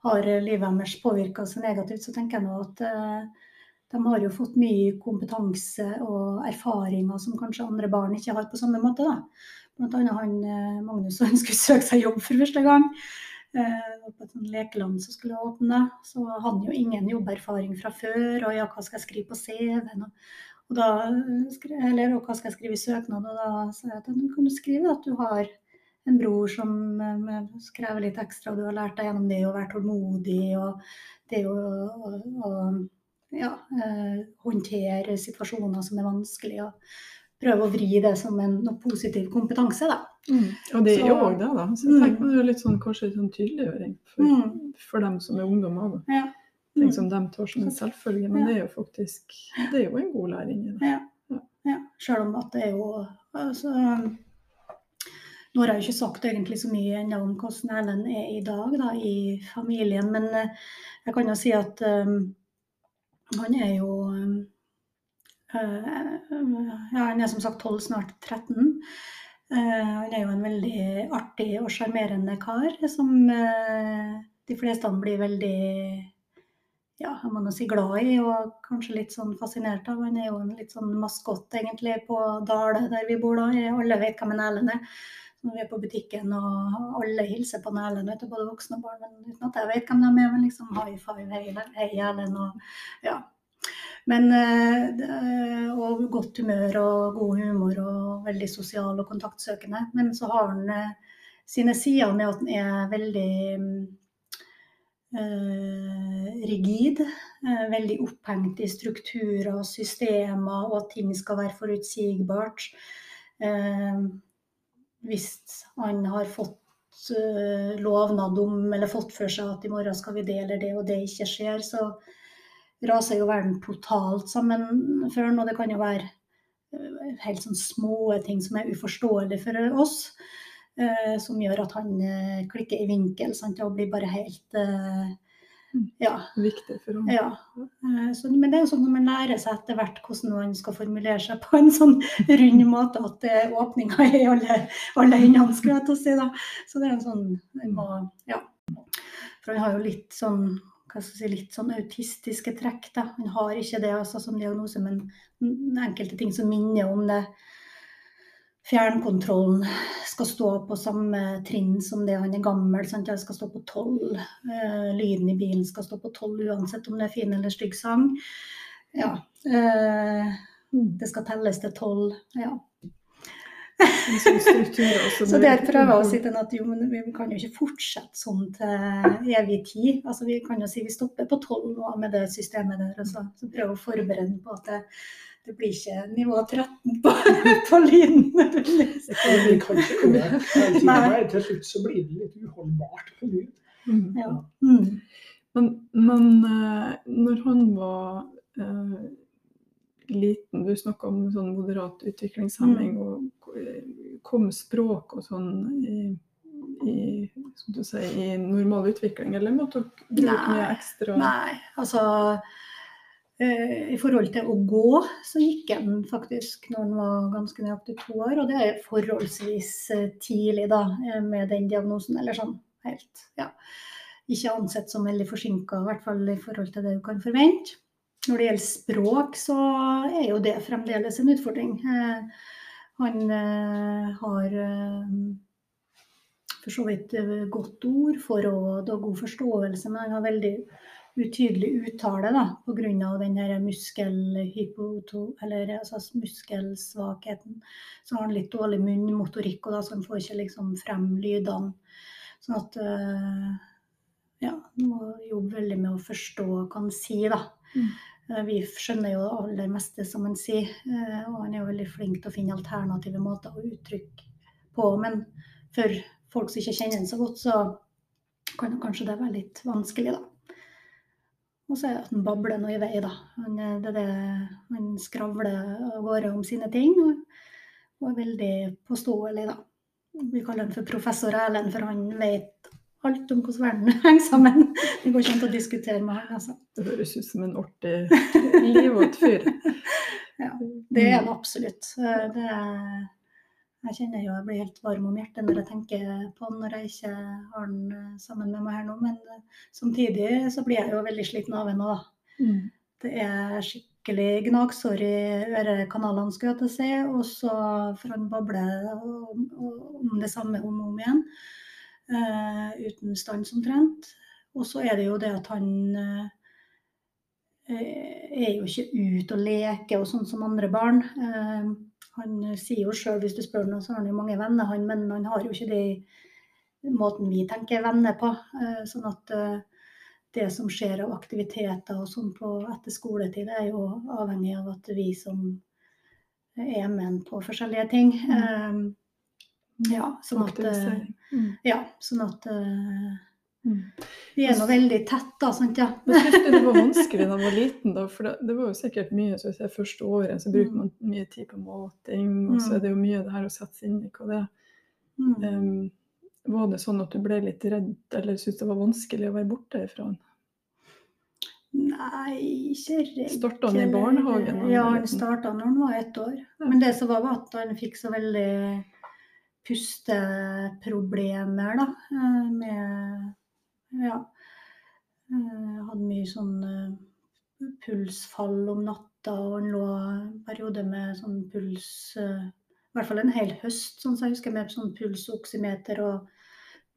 har livet deres påvirka seg negativt, så tenker jeg nå at eh, de har jo fått mye kompetanse og erfaringer som kanskje andre barn ikke har på samme måte. da. Annet han eh, Magnus han skulle søke seg jobb for første gang. Eh, på et lekeland som skulle åpne. Så hadde jo ingen jobberfaring fra før. Og ja, hva skal jeg skrive på CV-en? Og, da, eller og hva skal jeg skrive i søknad? Og da sa jeg at du kan skrive at du har en bror som eh, krever litt ekstra, og du har lært deg gjennom det å være tålmodig og det å, å, å ja, eh, håndtere situasjoner som er vanskelige. Prøve å vri det som en positiv kompetanse. Da. Og det er jo òg det, da. Så jeg Mm. tenker det er litt sånn, kanskje litt sånn tydeliggjøring for, Mm. for dem som er ungdommer. da. Ja. Ting Mm. som de tar som en selvfølge, men Ja. det er jo faktisk det er jo en god læring i det. Ja. ja. Selv om at det er jo altså, Nå har jeg jo ikke sagt egentlig så mye ennå om hvordan Erlend er i dag da, i familien, men eh, jeg kan jo si at um, han er jo um, eh, han er som sagt 12, snart 13. Eh, han er jo en veldig artig og sjarmerende kar som eh, de fleste blir veldig ja, jeg må si glad i, og kanskje litt sånn fascinert av. Han er jo en litt sånn maskott egentlig på Dale, der vi bor da. Alle vet hvem en Erlend er. Når vi er på butikken og alle hilser på en Erlend, både voksne og barn. Men uten at jeg vet hvem de er, men liksom high five, hei, hei Erlend og ja. Men, eh, og godt humør og god humor og veldig sosial og kontaktsøkende. Men så har han eh, sine sider med at han er veldig eh, rigid. Veldig opphengt i strukturer og systemer, og at ting skal være forutsigbart. Hvis han har fått lovnad om, eller fått for seg at i morgen skal vi det eller det, og det ikke skjer, så raser jo verden totalt sammen før nå. Det kan jo være eh, helt sånn små ting som er uforståelige for oss eh, som gjør at han eh, klikker i vinkel sant, og blir bare helt ja. Viktig for ham. ja. Så, men det er jo sånn når man lærer seg etter hvert hvordan man skal formulere seg på en sånn rund måte at åpninga er i alle, alle endene, skulle jeg til å si. da. Så det er en sånn må, ja. For han har jo litt sånn si, litt sånn autistiske trekk. da. Han har ikke det altså, som diagnose, men enkelte ting som minner om det. Fjernkontrollen skal stå på samme trinn som det han er gammel. Sant? Det skal stå på tolv. Eh, lyden i bilen skal stå på tolv uansett om det er fin eller stygg sang. Ja. Eh, det skal telles til tolv. Ja. En sånn struktur også Så der prøver jeg å si til henne at jo, men vi kan jo ikke fortsette sånn til evig tid. Altså, vi kan jo si vi stopper på tolv nå med det systemet der. Og så, så prøve å forberede på at det, det blir ikke nivå 13 på, på lyden. Til slutt så blir det litt uholdbart for lyd. Mm. Ja. Mm. Men, men eh, når han var eh, liten, du snakka om sånn moderat utviklingshemming, Mm. og kom språk og sånn i, i, sier, i normal utvikling, eller måtte dere bruke mye ekstra Nei, altså eh, I forhold til å gå, så gikk han faktisk når han var ganske nøyaktig to år. Og det er forholdsvis eh, tidlig da, eh, med den diagnosen. Eller sånn helt, ja. Ikke ansett som veldig forsinka, i hvert fall i forhold til det du kan forvente. Når det gjelder språk, så er jo det fremdeles en utfordring. Eh, han eh, har eh, for så vidt godt ord, forråd og god forståelse, men han har veldig utydelig uttale da, pga. den altså muskelsvakheten. Så har han litt dårlig munnmotorikk, og da, så han får ikke liksom frem lydene. Sånn at eh, ja, må jobbe veldig med å forstå hva han sier, da. Mm. Eh, Vi skjønner jo det aller meste som han sier, eh, og han er jo veldig flink til å finne alternative måter å uttrykke på. Men for folk som ikke kjenner han så godt, så kan kanskje det være litt vanskelig, da. Og så er det at han babler noe i vei, da. Han, eh, det det, han skravler av gårde om sine ting, og, og er veldig påståelig, da. Vi kaller han for professor Erlend, for han vet alt om hvordan verden henger sammen. Det går ikke an å diskutere med han, altså. Det høres ut som en artig livåt fyr. Ja, Det er det absolutt. Det er, jeg kjenner jo jeg blir helt varm om hjertet når jeg tenker på han når jeg ikke har han eh, sammen med meg her nå. Men eh, samtidig så blir jeg jo veldig sliten av henne òg. Mm. Det er skikkelig gnagsår i ørekanalene, skulle jeg til å si. Og så får han bable om, om det samme om og om igjen. Eh, uten stans omtrent. Og så er det jo det at han eh, eh, er jo ikke ute og leker og sånn som andre barn. Eh, han sier jo sjøl, hvis du spør ham, så har han jo mange venner, han, men han har jo ikke de måten vi tenker venner på. Eh, sånn at det som skjer av aktiviteter og sånn på etter skoletid, er jo avhengig av at vi som er med på forskjellige ting. Eh, ja, sånn at, eh, Mm. ja, sånn at eh, Mm. vi er nå veldig tett, da. Sant, ja. Men synes du det var vanskelig da man var liten? da? For det, det var jo sikkert mye så si, første året så bruker Mm. man mye tid på mating, og så Mm. er det jo mye det her å sette seg inn i hva det er. Um, var det sånn at du ble litt redd, eller syntes det var vanskelig å være borte fra han? Nei, ikke redd. Starta han i barnehagen? Ja, han starta når han var ett år. Ja. Men det som var, var at han fikk så veldig pusteproblemer, da. eh, Med Ja. eh, Hadde mye sånn eh, pulsfall om natta, og han lå en periode med sånn puls I hvert fall en hel høst, sånn som jeg husker, med sånn pulsoksymeter og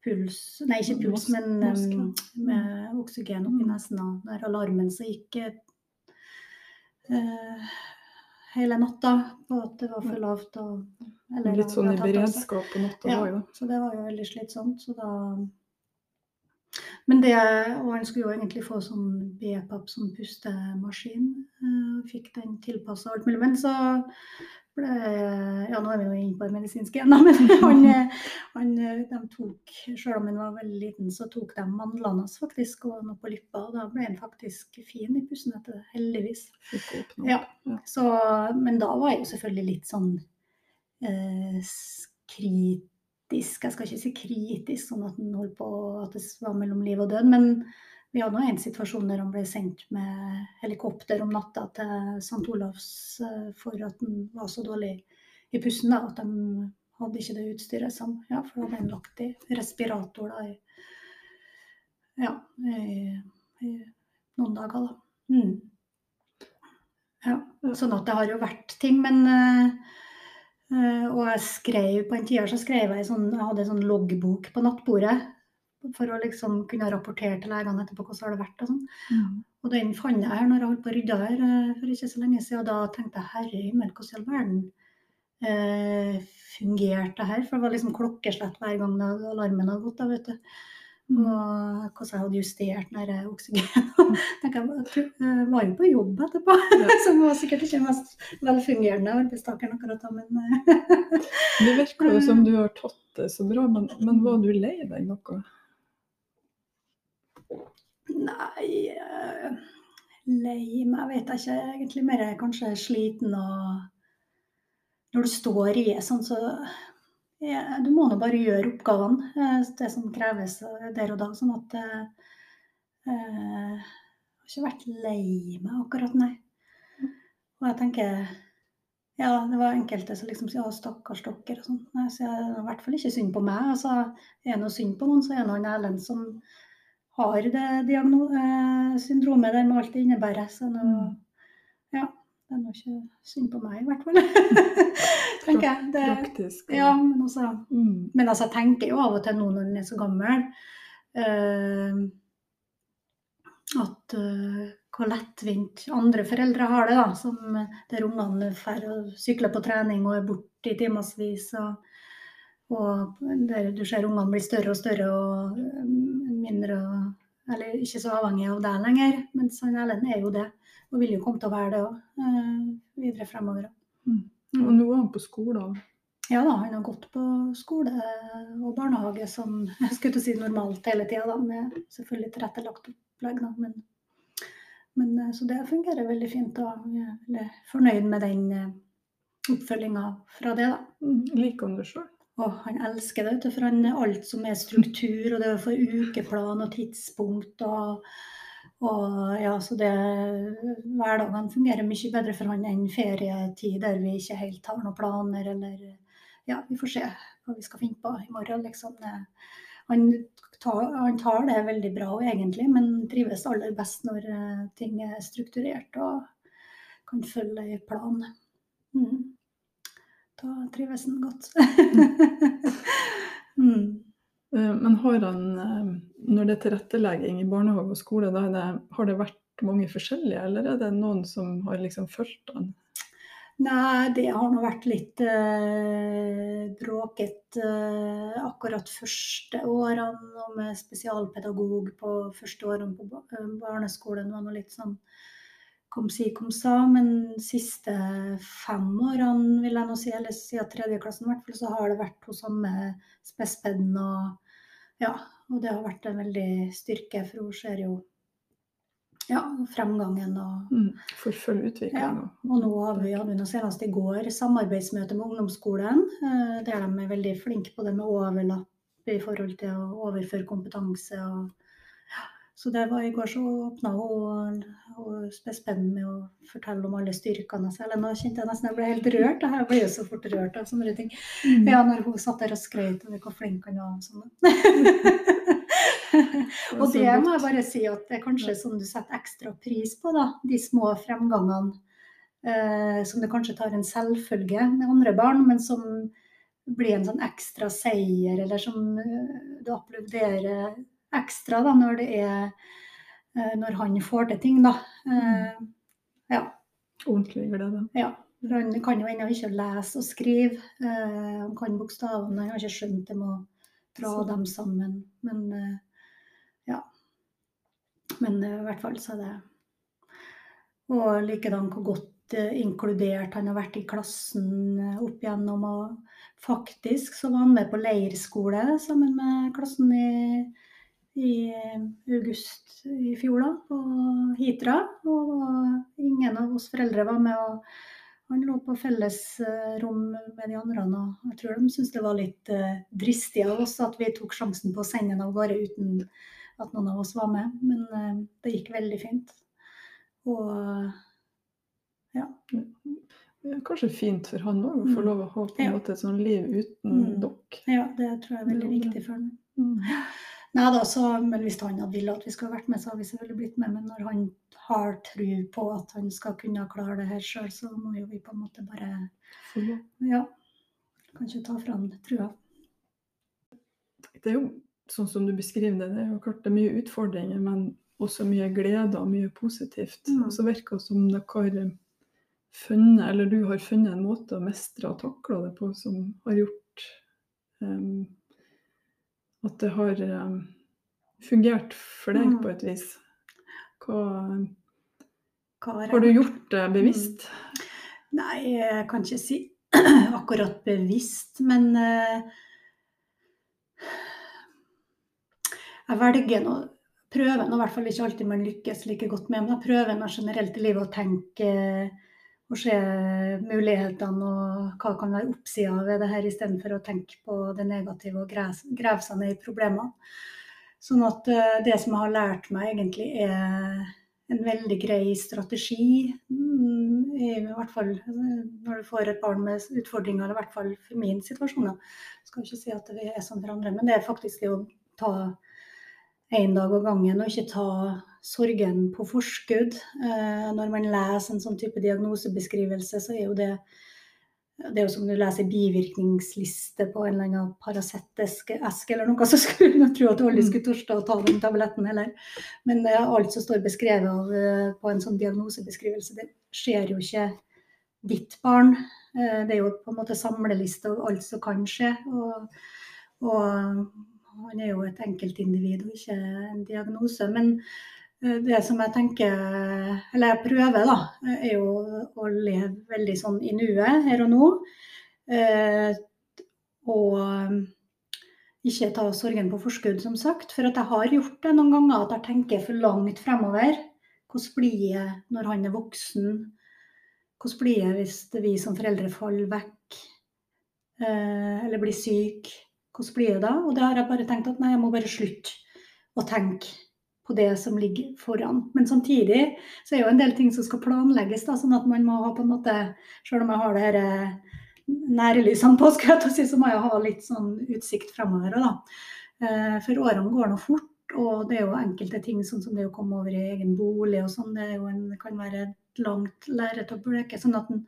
puls Nei, ikke puls, men med oksygen oppi Mm. nesen. der alarmen som gikk hele natta på at det var for lavt. Og, eller Litt sånn i av seg. beredskap på natta Ja. da. Så det var jo veldig slitsomt. Så da Men det, og han skulle jo egentlig få sånn BPAP, som pustemaskin. eh, Fikk den tilpassa alt mulig. Men så ble Ja, nå er vi jo inne på det medisinske igjen, men han, han, de tok, selv om han var veldig liten, så tok de mandlene hans faktisk, og noe på lippa. Og da ble han faktisk fin i pusten etter det, heldigvis. Ja. Så, men da var jeg jo selvfølgelig litt sånn eh, kritisk. Jeg skal ikke si kritisk, sånn at, på, at det var mellom liv og død. Men vi hadde en situasjon der han ble sendt med helikopter om natta til St. Olavs eh, for at han var så dårlig i pusten da, at de hadde ikke det utstyret som Ja, for da hadde han lagt i respirator da i ja, i, i noen dager, da. Mm. Ja, sånn at det har jo vært ting, men eh, Og jeg skrev på en tida så skrev jeg sånn, jeg hadde en sånn loggbok på nattbordet. For å liksom kunne rapportere til legene etterpå hvordan det har vært. og sånn. Mm. Og den fant jeg her når jeg holdt på å rydde her eh, for ikke så lenge siden. Og da tenkte jeg herre himmel, hvordan i all verden eh, fungerte det her? For det var liksom klokkeslett hver gang alarmen hadde gått. da, vet du. Mm. Og hvordan jeg hadde justert den oksygenen. oksygen. Tenker jeg, var jo på jobb etterpå, Ja. som var sikkert ikke den mest velfungerende arbeidstakeren akkurat da, men eh, Det virker jo som du har tatt det så bra, men, men var du lei deg noe? Nei eh, Lei meg vet jeg ikke. Egentlig mer kanskje sliten og Når du står i det sånn, så ja, Du må nå bare gjøre oppgavene, eh, det som kreves der og da. Sånn at eh, eh, Jeg har ikke vært lei meg akkurat, nei. Og jeg tenker Ja, det var enkelte som liksom sier stakkars dere' og sånn. Nei, Så jeg er i hvert fall ikke synd på meg. Altså, er det noe synd på noen, så er det han Erlend som har det eh, syndromet der med alt det innebærer. Så nå, Mm. ja, det er nå ikke synd på meg, i hvert fall. tenker jeg. Det, Praktisk? ja, men også Mm. men altså, jeg tenker jo av og til nå når den er så gammel, eh, at eh, hvor lettvint andre foreldre har det, da. Som, der ungene drar og sykler på trening og er borte i timevis. Og, og der du ser ungene blir større og større og eh, mindre Eller ikke så avhengig av deg lenger. Mens han Erlend er jo det. Og vil jo komme til å være det òg, videre fremover. Mm. Og nå er han på skolen. Ja da, han har gått på skole og barnehage som jeg skulle til å si normalt hele tida, med selvfølgelig tilrettelagt opplegg. Da, men, men, eh, så det fungerer veldig fint, og Jeg er fornøyd med den oppfølginga fra det. da. Mm. Liker han det sjøl? Og han elsker det, for han alt som er struktur, og det å få ukeplan og tidspunkt og, og ja, så det Hverdagene fungerer mye bedre for han enn ferietid der vi ikke helt har noen planer, eller ja, vi får se hva vi skal finne på i morgen, liksom. Han, tar, han tar det veldig bra egentlig, men trives aller best når eh, ting er strukturert og kan følge en plan. Mm. Da trives han godt. mm. Eh, Men har han, eh, når det er tilrettelegging i barnehage og skole, det, har det vært mange forskjellige, eller er det noen som har liksom fulgt han? Nei, det har nå vært litt eh, bråket eh, akkurat første årene. Og med spesialpedagog på første årene på eh, barneskolen var nå litt sånn kom si, kom sa. Men siste fem årene, vil jeg nå si, eller siden tredjeklassen i hvert fall, så har det vært hos samme spespeden. Og ja, og det har vært en veldig styrke, for hun ser jo ja, fremgangen og Mm. For full utvikling. Ja, og- nå har vi, hadde vi senest i går samarbeidsmøte med ungdomsskolen, eh, der de er veldig flinke på det med overlapp i forhold til å overføre kompetanse. Og. Så det var i går så åpna hun og spespeden med å fortelle om alle styrkene. sine. nå kjente jeg nesten jeg ble helt rørt. Jeg ble jo så fort rørt av sånne ting. Mm. Ja, når hun satt der og skrøt over hvor flink han var og sånn. Og det må jeg bare si at det er kanskje sånn du setter ekstra pris på, da. De små fremgangene eh, som du kanskje tar en selvfølge med andre barn, men som blir en sånn ekstra seier, eller som eh, du applauderer ekstra da, når det er eh, Når han får til ting, da. Eh, ja. Ordentlig glede. Ja. Han kan jo ennå ikke lese og skrive. Eh, han kan bokstavene, han har ikke skjønt det med å dra Så. dem sammen. Men ja, Men i hvert fall så er det Og likedan hvor godt inkludert han har vært i klassen opp igjennom. Og faktisk så var han med på leirskole sammen med klassen i, i august i fjor, da, på Hitra. Og ingen av oss foreldre var med. og han lå på fellesrom med de andre, og jeg tror de syntes det var litt dristig av oss at vi tok sjansen på å sende ham av gårde uten at noen av oss var med. Men uh, det gikk veldig fint. Og ja. Kanskje fint for han òg å få mm. lov å ha på en måte et sånt liv uten mm. dere. Ja, det tror jeg er veldig viktig for han. Mm. Nei da, så, men Hvis han hadde villet at vi skulle vært med, så hadde vi selvfølgelig blitt med. Men når han har tro på at han skal kunne klare det her sjøl, så må jo vi på en måte bare Ja. Kanskje ta fram trua. Det er jo sånn som du beskriver det, det er jo klart det er mye utfordringer, men også mye glede og mye positivt. Mm. Så virker det som dere har funnet, eller du har funnet en måte å mestre og takle det på som har gjort um, at det har um, fungert for deg mm. på et vis. Hva, Hva har, du gjort det bevisst? Mm. Nei, jeg kan ikke si akkurat bevisst, men uh, jeg velger nå prøver nå i hvert fall ikke alltid man lykkes like godt med, men jeg prøver nå generelt i livet å tenke og se mulighetene og hva kan være oppsida ved det her, istedenfor å tenke på det negative og grave seg ned i problemene. Sånn at eh, det som jeg har lært meg, egentlig er en veldig grei strategi. Mm, I hvert fall altså, når du får et barn med utfordringer, eller i hvert fall for min situasjon. Jeg skal ikke si at det er sånn for andre, men det er faktisk det å ta én dag av gangen, og ikke ta sorgen på forskudd. Eh, når man leser en sånn type diagnosebeskrivelse, så er jo det det er jo som du leser bivirkningsliste på en eller annen Paracet-eske eller noe, så skulle du tro at alle mm. skulle tørste å ta den tabletten heller. Men eh, alt som står beskrevet av, eh, på en sånn diagnosebeskrivelse, det skjer jo ikke ditt barn. Det er jo på en måte samleliste av alt som kan skje. Og, og han er jo et enkeltindivid og ikke en diagnose. Men det som jeg tenker, eller jeg prøver, da, er jo å leve veldig sånn i nuet her og nå. Eh, og ikke ta sorgen på forskudd, som sagt. For at jeg har gjort det noen ganger, at jeg tenker for langt fremover. Hvordan blir jeg når han er voksen? Hvordan blir jeg hvis vi som foreldre faller vekk? Eh, eller blir syke? Hvordan blir det da? Og da har jeg bare tenkt at nei, jeg må bare slutte å tenke på det som ligger foran. Men samtidig så er jo en del ting som skal planlegges, da, sånn at man må ha på en måte Selv om jeg har det her eh, nærlysene på, skal jeg si, så må jeg ha litt sånn utsikt fremover òg, da. Eh, for årene går nå fort. Og det er jo enkelte ting sånn som det å komme over i egen bolig og sånn, det, en, kan være et langt lerret å bleke. sånn at en,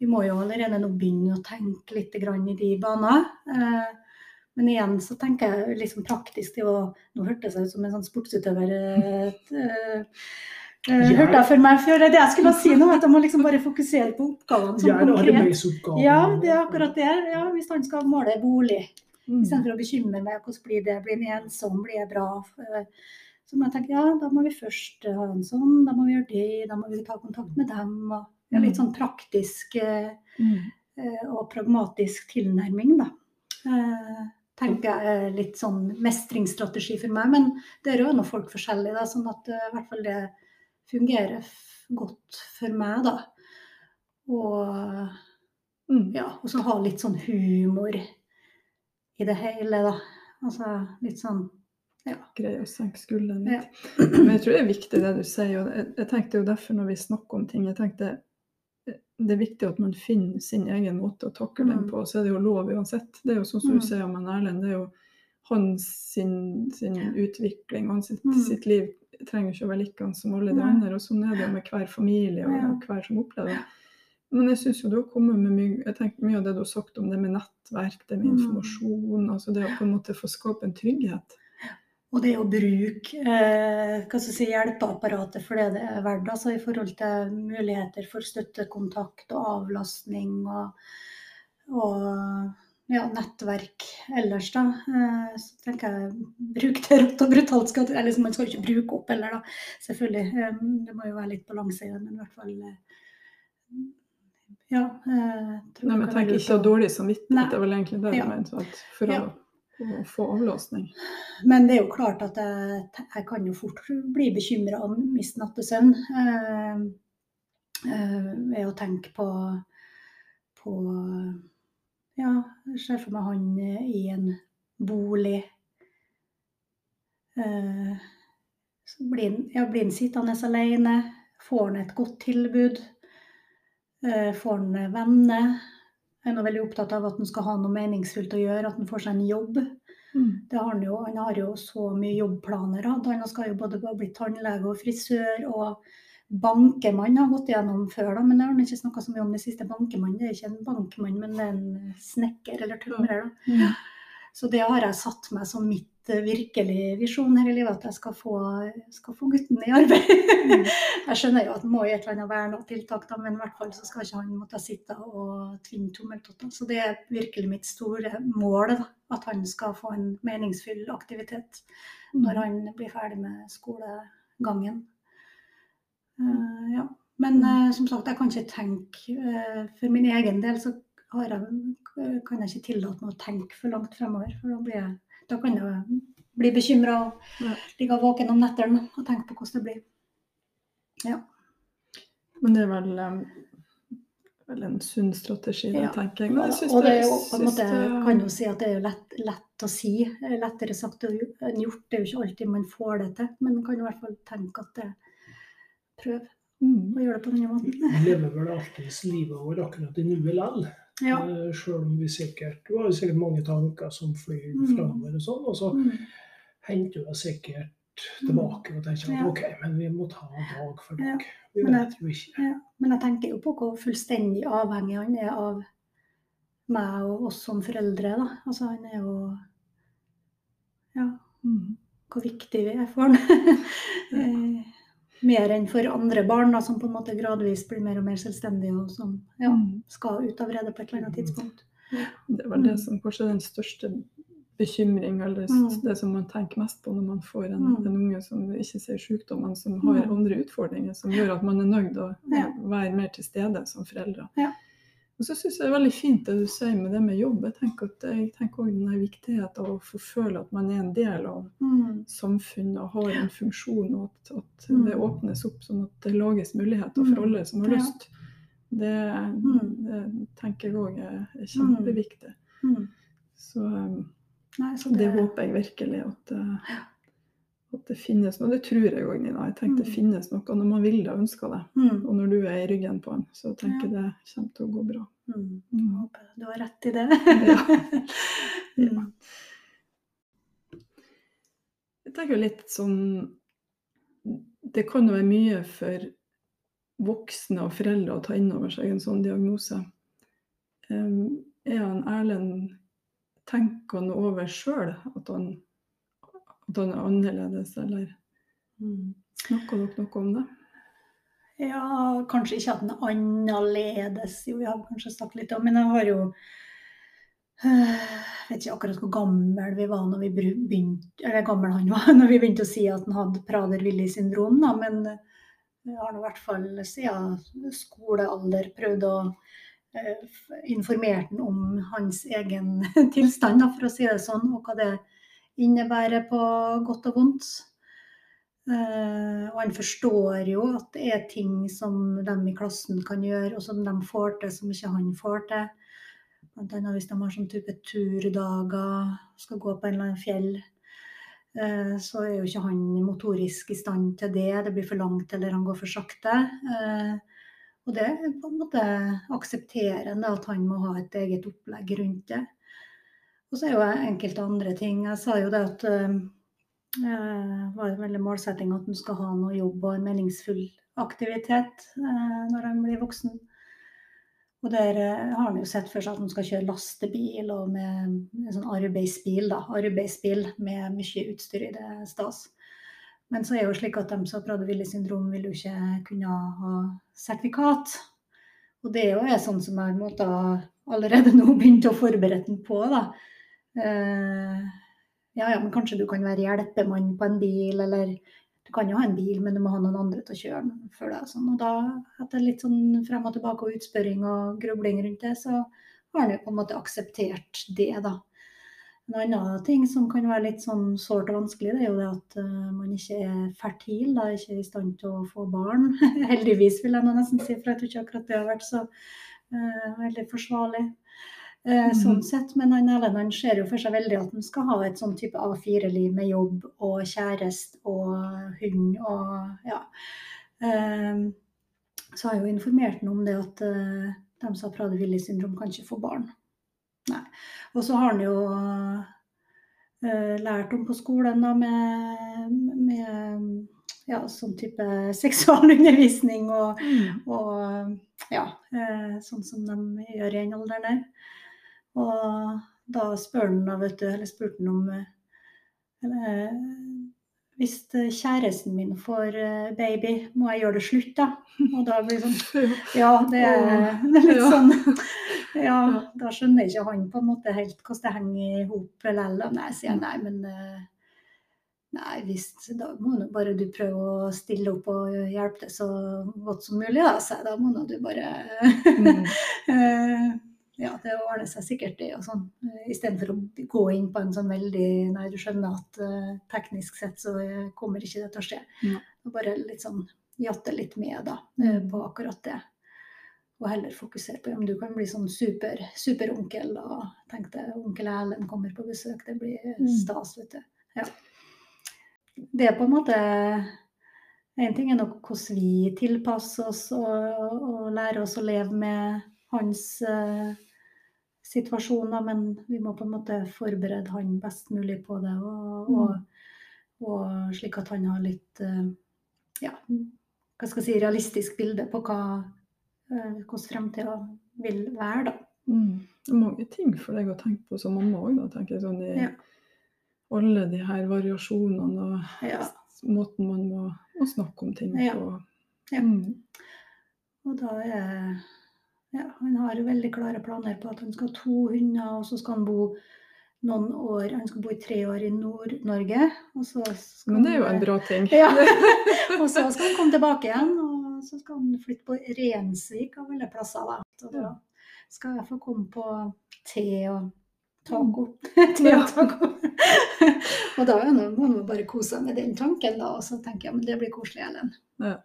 vi må jo allerede nå begynne å tenke litt i de baner. Eh, men igjen så tenker jeg liksom praktisk det å Nå hørtes jeg ut som en sånn sportsutøver. Uh, uh, hørte jeg for meg før. Det jeg skulle si nå, at jeg må liksom bare fokusere på oppgavene som ja, konkret. Ja, det er akkurat det. Ja, hvis han skal måle bolig, mm. istedenfor å bekymre meg hvordan blir det, blir han ensom, blir jeg bra? Så må jeg tenke ja, da må vi først ha en sånn, da må vi gjøre det, da må vi ta kontakt med dem. og ja, Litt sånn praktisk mm. og pragmatisk tilnærming, da tenker jeg er litt sånn mestringsstrategi for meg. Men det er jo noe folk forskjellig, da, sånn at uh, i hvert fall det fungerer godt for meg, da. Og mm. ja, og så ha litt sånn humor i det hele, da. Altså litt sånn ja. Greie å senke skuldrene litt. Ja. Men jeg tror det er viktig det du sier. og jeg tenkte jo derfor når vi snakker om ting, jeg tenkte det er viktig at man finner sin egen måte å takle den mm. på. Så er det jo lov uansett. Det er jo sånn som du mm. sier om Erlend. Det er jo hans sin, sin utvikling, hans sitt, mm. sitt, liv trenger ikke å være likende som alle de andre. Og sånn er det med hver familie og hver som opplever det. Men jeg syns jo du har kommet med mye, jeg tenker mye av det du har sagt om det med nettverk, det med informasjon. altså Det å på en måte få skape en trygghet. Og det å bruke eh, si, hjelpeapparatet for det det er verdt, altså i forhold til muligheter for støttekontakt og avlastning og, og ja, nettverk ellers, da. Eh, så tenker jeg bruk det rått og brutalt. Skal, eller man skal ikke bruke opp heller, da. Selvfølgelig. Eh, det må jo være litt balanse i det, men i hvert fall eh, Ja. Nei, men tenker ikke å ha dårlig samvittighet, det er vel egentlig det Ja. mener. mente. For Ja. Å, få avlåsning. Men det er jo klart at jeg, jeg kan jo fort bli bekymra og miste nattesøvn eh, eh, ved å tenke på, på Ja, ser for meg han eh, i en bolig. Eh, blir han, ja, han sittende alene? Får han et godt tilbud? Eh, får han venner? Er veldig opptatt av at han skal ha noe meningsfullt å gjøre, at han får seg en jobb. Mm. Det har han, jo, han har jo så mye jobbplaner. Han skal jo både bli tannlege og frisør og bankemann har gått gjennom før, da, men det har han ikke snakka så mye om det siste. Bankemann det er ikke en bankmann, men det er en snekker eller tømrer. Mm. Så det har jeg satt meg som mitt eh, virkelig visjon her i livet, at jeg skal få, skal få gutten i arbeid. Mm. jeg skjønner jo at det må i et eller annet være noe tiltak, da, men i hvert fall så skal ikke han måtte sitte og tvinne tommeltotter. Så det er virkelig mitt store mål, da, at han skal få en meningsfull aktivitet når han blir ferdig med skolegangen. Uh, ja. Men uh, som sagt, jeg kan ikke tenke uh, For min egen del så har jeg, kan jeg ikke tillate meg å tenke for langt fremover. For da, blir jeg, da kan jeg bli bekymra og Ja. ligge våken om nettene og tenke på hvordan det blir. Ja. Men det er vel, um, vel en sunn strategi, det, Ja. tenker jeg. Men jeg og det er jo på en måte, det- kan jo si at det er lett, lett å si. eh, Lettere sagt enn gjort. Det er jo ikke alltid man får det til. Men man kan i hvert fall tenke at det prøv Mm. å gjøre det på denne måten. Vi lever vel alltids livet vårt akkurat i nuet likevel. Ja. Sjøl Selv om vi sikkert Du har jo sikkert mange tanker som flyr Mm. framover og sånn, og så Mm. henter du deg sikkert tilbake og tenker Ja. at OK, men vi må ta dag for Ja. Vi Men vet jo ikke. Ja, men jeg tenker jo på hvor fullstendig avhengig han er av meg og oss som foreldre. Da. Altså, han er jo Ja, Mm. hvor viktig vi er for han. Mer enn for andre barn, da, som på en måte gradvis blir mer og mer selvstendige, og som ja, Mm. skal ut av redet på et eller annet tidspunkt. Det er vel det Mm. som kanskje er den største bekymring, eller Mm. det som man tenker mest på når man får en, Mm. en unge som ikke ser sykdom, men som har Mm. andre utfordringer som gjør at man er nødt å være mer til stede som foreldre. Ja. Og så syns jeg det er veldig fint det du sier med det med jobb. Jeg tenker at jeg tenker også den viktigheten av å få føle at man er en del av Mm. samfunnet og har en funksjon, og at, at Mm. det åpnes opp sånn at det lages muligheter Mm. for alle som har Ja. lyst. Det, Mm. det tenker jeg òg er, er kjempeviktig. Mm. Så um, Nei, så det det, håper jeg virkelig at, uh, at det finnes noe. Det tror jeg òg, Nina. Jeg tenker det Mm. finnes noe når man vil det og ønsker det. mm. Og når du er i ryggen på den, så tenker jeg det kommer til å gå bra. Mm. Mm. håper du har rett i det. Ja. ja. Jeg tenker litt sånn Det kan jo være mye for voksne og foreldre å ta inn over seg en sånn diagnose. Um, er han Erlend Tenker han over sjøl at, han- at han er annerledes, eller Mm. snakker dere noe om det? Ja, kanskje ikke at han er annerledes, jo, jeg har kanskje snakket litt om, men jeg har jo jeg vet ikke akkurat hvor gammel vi var når vi begynte, eller gammel han var når vi begynte å si at han hadde Prader-Willy syndrom, da, men vi jeg har i hvert fall siden skolealder prøvd å eh, informere ham om hans egen tilstand, for å si det sånn, og hva det innebærer på godt og vondt. Uh, og han forstår jo at det er ting som de i klassen kan gjøre, og som de får til, som ikke han får til. Annet hvis de har sånn type turdager, skal gå på en eller annen fjell, uh, så er jo ikke han motorisk i stand til det. Det blir for langt, eller han går for sakte. Uh, og det er på en måte aksepterende at han må ha et eget opplegg rundt det. Og så er jo enkelte andre ting. Jeg sa jo det at det det var en veldig målsetting at en skal ha noe jobb og en meningsfull aktivitet eh, når en blir voksen. Og der eh, har en jo sett for seg at en skal kjøre lastebil og med en sånn arbeidsbil, da. Arbeidsbil med mye utstyr i det stas. Men så er det jo slik at de som har Prader-Willy syndrom, vil jo ikke kunne ha sertifikat. Og det er jo sånn som jeg måtte allerede nå begynt å forberede den på. da. Eh, ja, ja, men kanskje du kan være hjelpemann på en bil, eller du kan jo ha en bil, men du må ha noen andre til å kjøre den for deg. Sånn. Og da, etter litt sånn frem og tilbake og utspørring og grubling rundt det, så har han jo på en måte akseptert det, da. En annen ting som kan være litt sånn sårt og vanskelig, det er jo det at uh, man ikke er fertil, da, ikke er i stand til å få barn. Heldigvis, vil jeg nesten si, for jeg tror ikke akkurat det har vært så uh, veldig forsvarlig. Mm. Sånn sett, Men han Erlend ser jo for seg veldig at han skal ha et sånn type A4-liv med jobb og kjæreste og hund og ja. så har jeg jo informert ham om det at de som har Prader-Willy syndrom, kan ikke få barn. Nei. Og så har han jo uh, lært om på skolen da, med, med ja, sånn type seksualundervisning og, mm. og ja, sånn som de gjør i den alderen der. Og da spør han vet du, eller spurte han om eller, hvis kjæresten min får baby, må jeg gjøre det slutt da? Og da blir det sånn Ja, det er litt sånn ja, da skjønner ikke han på en måte helt hvordan det henger i hop likevel. Nei, sier jeg nei, men eh, Nei, visst, da må du bare du prøve å stille opp og hjelpe til så godt som mulig, da. Så da må du bare mm. Eh, ja, det ordner seg sikkert, det. og sånn. Istedenfor å gå inn på en sånn veldig Nei, du skjønner at uh, teknisk sett så kommer ikke det til å skje. Ja. Bare litt sånn jatte litt med da, på akkurat det og heller fokusere på om du kan bli sånn super, superonkel. Og tenk deg onkel Erlend kommer på besøk, det blir mm. stas, vet du. Ja. Det er på en måte En ting er nok hvordan vi tilpasser oss og, og lærer oss å leve med hans uh, situasjoner, men vi må på en måte forberede han best mulig på det. Og, mm. og, og slik at han har litt uh, ja, hva skal jeg si, realistisk bilde på hva Eh, hvordan fremtida vil være, da. Mm. Mange ting for deg å tenke på som mamma òg, tenker jeg. Sånn i ja. alle de her variasjonene og ja. måten man må, må, snakke om ting på. Ja. Mm. Og da er ja, Han har veldig klare planer på at han skal ha to hunder, og så skal han bo noen år Han skal bo i tre år i Nord-Norge. Men det er jo en bra ting. Ja. og så skal han komme tilbake igjen. og så skal han flytte på Rensvik av alle plasser. Da. Så da skal jeg få komme på te og taco. te og taco. og da må man bare kose seg med den tanken, da. Og så tenker jeg men det blir koselig, Ellen. Ja.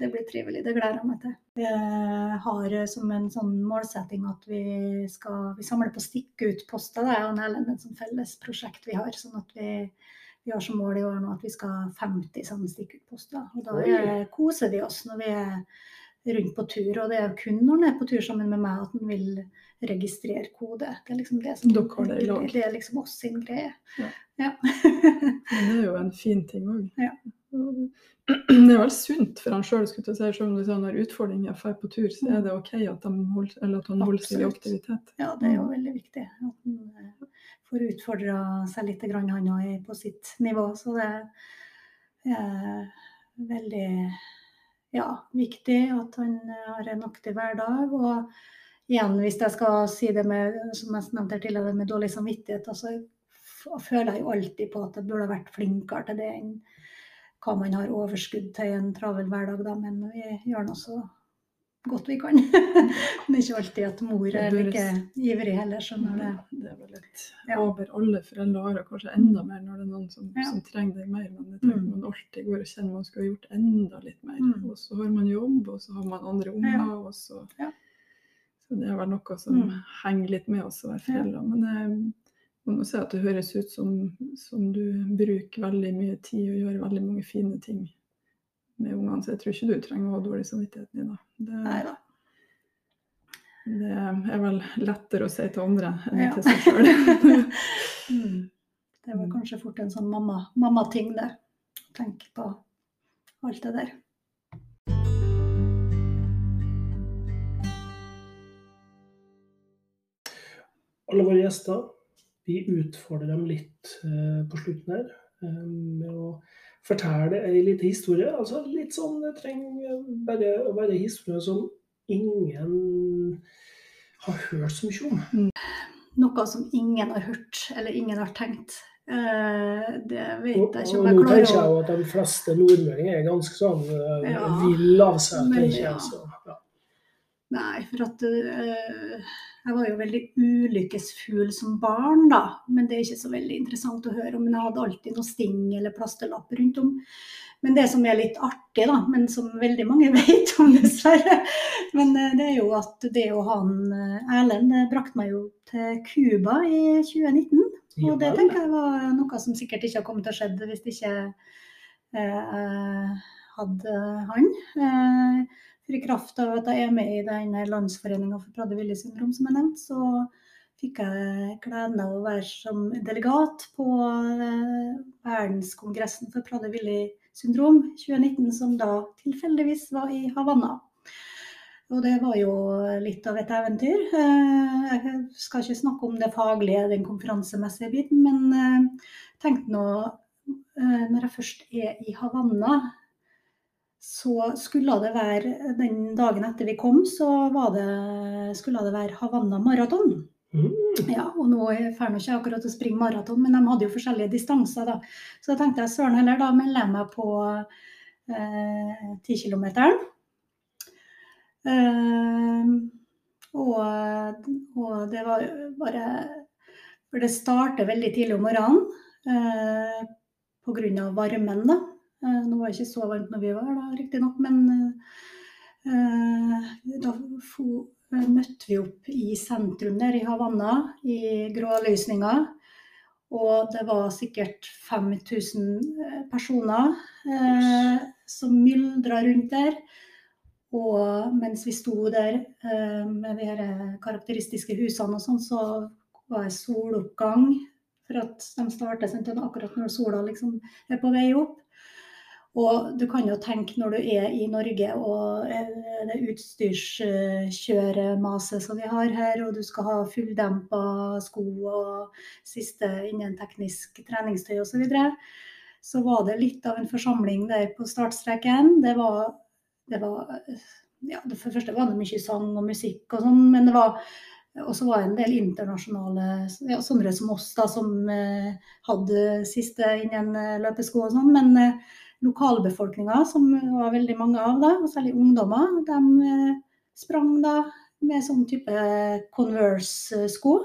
Det blir trivelig. Det gleder jeg meg til. Jeg har som en sånn målsetting at vi skal vi samler på stikkutposter. Det er jo et sånn felles prosjekt vi har. sånn at vi vi har som mål i år nå at vi skal ha 50 sånne stikkutposter. Og da er, koser vi oss når vi er rundt på tur. Og det er kun når han er på tur sammen med meg at han vil registrere kode. Det er liksom det som det, det er liksom oss sin greie. Ja. ja. det er jo en fin ting òg. Ja. Det er vel sunt for han sjøl, si, selv om han har utfordringer drar på tur, så er det OK at, holder, at han holder seg i aktivitet. Ja, det er jo veldig viktig. At han eh, får utfordra seg litt, han òg, på sitt nivå. Så det er veldig ja, viktig at han har en aktiv hverdag. Og igjen, hvis jeg skal si det med, som jeg nevnte tidligere, med dårlig samvittighet, altså, føler jeg jo alltid på at jeg burde vært flinkere til det enn hva man har overskudd til i en travel hverdag, da. Men vi gjør nå så godt vi kan. Men ikke alltid at mor er like ivrig heller, skjønner det. Det er vel litt ja. over alle foreldre har, kanskje enda mer når det er noen som, ja. som trenger deg mer. Men det trenger mm. man alltid går og kjenner man skulle gjort enda litt mer. Mm. Og så har man jobb, og så har man andre unger. Ja. Og så, så det er vel noe som mm. henger litt med oss å være foreldre. Men jeg må må si at det høres ut som, som du bruker veldig mye tid og gjør veldig mange fine ting med ungene, så jeg tror ikke du trenger å ha dårlig samvittighet, Nina. Det, Neida. det er vel lettere å si til andre enn ja. til seg sjøl. mm. Det var kanskje fort en sånn mammating, mamma det. Tenk på alt det der. Alle våre gjester, vi utfordrer dem litt uh, på slutten her uh, med å fortelle ei lita historie. Altså litt sånn Det trenger bare å være historie som ingen har hørt så mye om. Noe som ingen har hørt, eller ingen har tenkt. Eh, det vet jeg ikke og å nå tenker jeg jo at de fleste nordmøringer er ganske sånn uh, Ja, vill av seg. tenker jeg. Så, ja. Nei, for at eh, jeg var jo veldig ulykkesfugl som barn, da. Men det er ikke så veldig interessant å høre om. Men jeg hadde alltid noe sting eller plasterlapp rundt om. Men det som er litt artig, da, men som veldig mange vet om, dessverre, men eh, det er jo at det å ha en eh, Erlend brakte meg jo til Cuba i 2019. Og det tenker jeg var noe som sikkert ikke har kommet til å skje hvis ikke eh, hadde han. Eh, for i kraft av at jeg er med i denne landsforeninga for Prader-Willi syndrom, som jeg nevnte, så fikk jeg gleden av å være som delegat på eh, verdenskongressen for Prader-Willi syndrom 2019, som da tilfeldigvis var i Havanna. Og det var jo litt av et eventyr. Eh, Jeg skal ikke snakke om det faglige, den konferansemessige biten, men eh, tenk nå Når jeg først er i Havanna, så skulle det være Den dagen etter vi kom, så var det, skulle det være Havanna maraton. Mm. Ja, og nå får jeg ikke akkurat å springe maraton, men de hadde jo forskjellige distanser, da. Så da tenkte jeg søren heller, da melder jeg meg på eh, 10-kilometeren. Eh, og, og det var bare For det starter veldig tidlig om morgenen eh, pga. varmen, da. Eh, nå var det ikke så varmt når vi var her, da, riktignok, men eh, da eh, møtte vi opp i sentrum der i Havanna i grålysninga. Og det var sikkert 5000 eh, personer eh, som myldra rundt der. Og mens vi sto der eh, med de karakteristiske husene og sånn, så var det soloppgang. For at de starter akkurat når sola liksom er på vei opp. Og du kan jo tenke når du er i Norge og det utstyrskjøremaset som vi har her, og du skal ha fulldempa sko og siste innen teknisk treningstøy osv., så, videre, så var det litt av en forsamling der på startstreken. Det var, det var ja, For det første var det mye sang og musikk og sånn, men det var og så var det en del internasjonale, ja, sånne som oss, da, som eh, hadde siste innen eh, løpesko og sånn. Men eh, lokalbefolkninga, som var veldig mange av, da, og særlig ungdommer, de eh, sprang da med sånn type Converse-sko.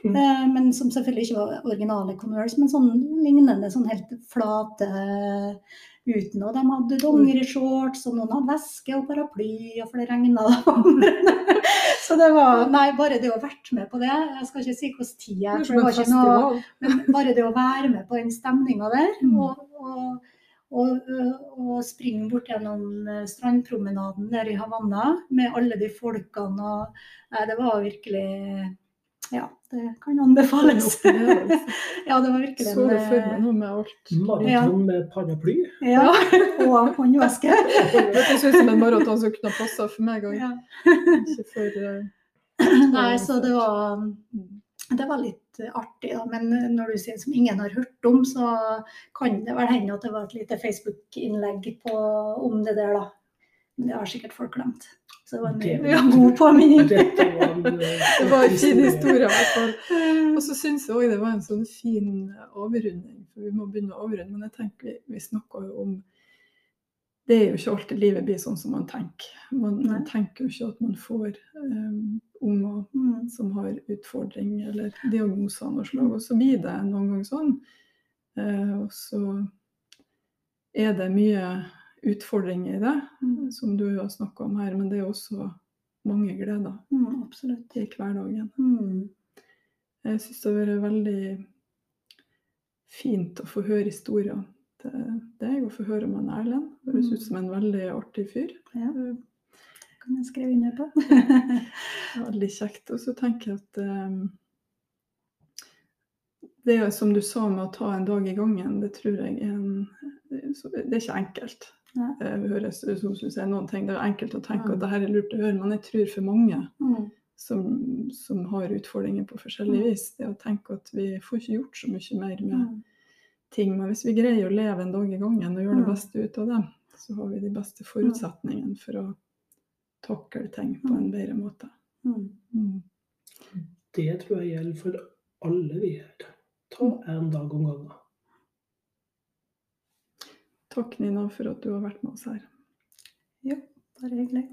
Mm. Eh, men som selvfølgelig ikke var originale Converse, men sånn lignende, sånn helt flate eh, uten. Og de hadde dongerishorts, og noen hadde veske og paraply, og for det regna. Så det var Nei, bare det å vært med på det. Jeg skal ikke si hvordan tid jeg for det var ikke noe men bare det å være med på den stemninga der, Mm. og, og, og, og springe bort gjennom eh, strandpromenaden der i Havanna med alle de folkene og Nei, det var virkelig Ja, det kan anbefales. Ja, det var virkelig Så du for deg noe med alt? Maraton med paraply. Ja, og håndveske. Hørtes ut som en maraton som kunne ha passa for meg òg. Ja. Ikke for eh, Nei, så det var det var litt artig, da. Men når du sier som ingen har hørt om, så kan det vel hende at det var et lite Facebook-innlegg om det der, da. Men det har sikkert folk glemt. Så det var en Det- ja, god påminning. Eh, Det var en fin historie, i hvert fall. Og så syns jeg òg det var en sånn fin avrunding, for vi må begynne å avrunde. Men jeg tenker vi, vi snakker jo om Det er jo ikke alltid livet blir sånn som man tenker. Man, man tenker jo ikke at man får um, unger Mm. som har utfordring eller diagnoser av noe slag, og så blir det noen ganger sånn. Uh, og så er det mye utfordringer i det, Mm. som du har snakka om her, men det er også mange gleder Mm, absolutt. i hverdagen. Mm. Jeg syns det har vært veldig fint å få høre historier deg, og få høre om han Erlend. Høres ut som en veldig artig fyr. Ja, Eh, kan jeg skrive under på. Veldig kjekt. Og så tenker jeg at um, det som du sa med å ta en dag i gangen, det tror jeg er en Det er ikke enkelt. Ja. Det høres ut som du sier noen ting. Det er enkelt å tenke Mm. at det her er lurt å høre, men jeg tror for mange Mm. som, som har utfordringer på forskjellig Mm. vis, det å tenke at vi får ikke gjort så mye mer med Mm ting. Men hvis vi greier å leve en dag i gangen og gjøre det mm. beste ut av det, så har vi de beste mm. forutsetningene for å takle ting på en mm. bedre måte. Det tror jeg gjelder for alle vi her. Ta en dag om gangen. Takk, Nina, for at du har vært med oss her. Ja, bare hyggelig.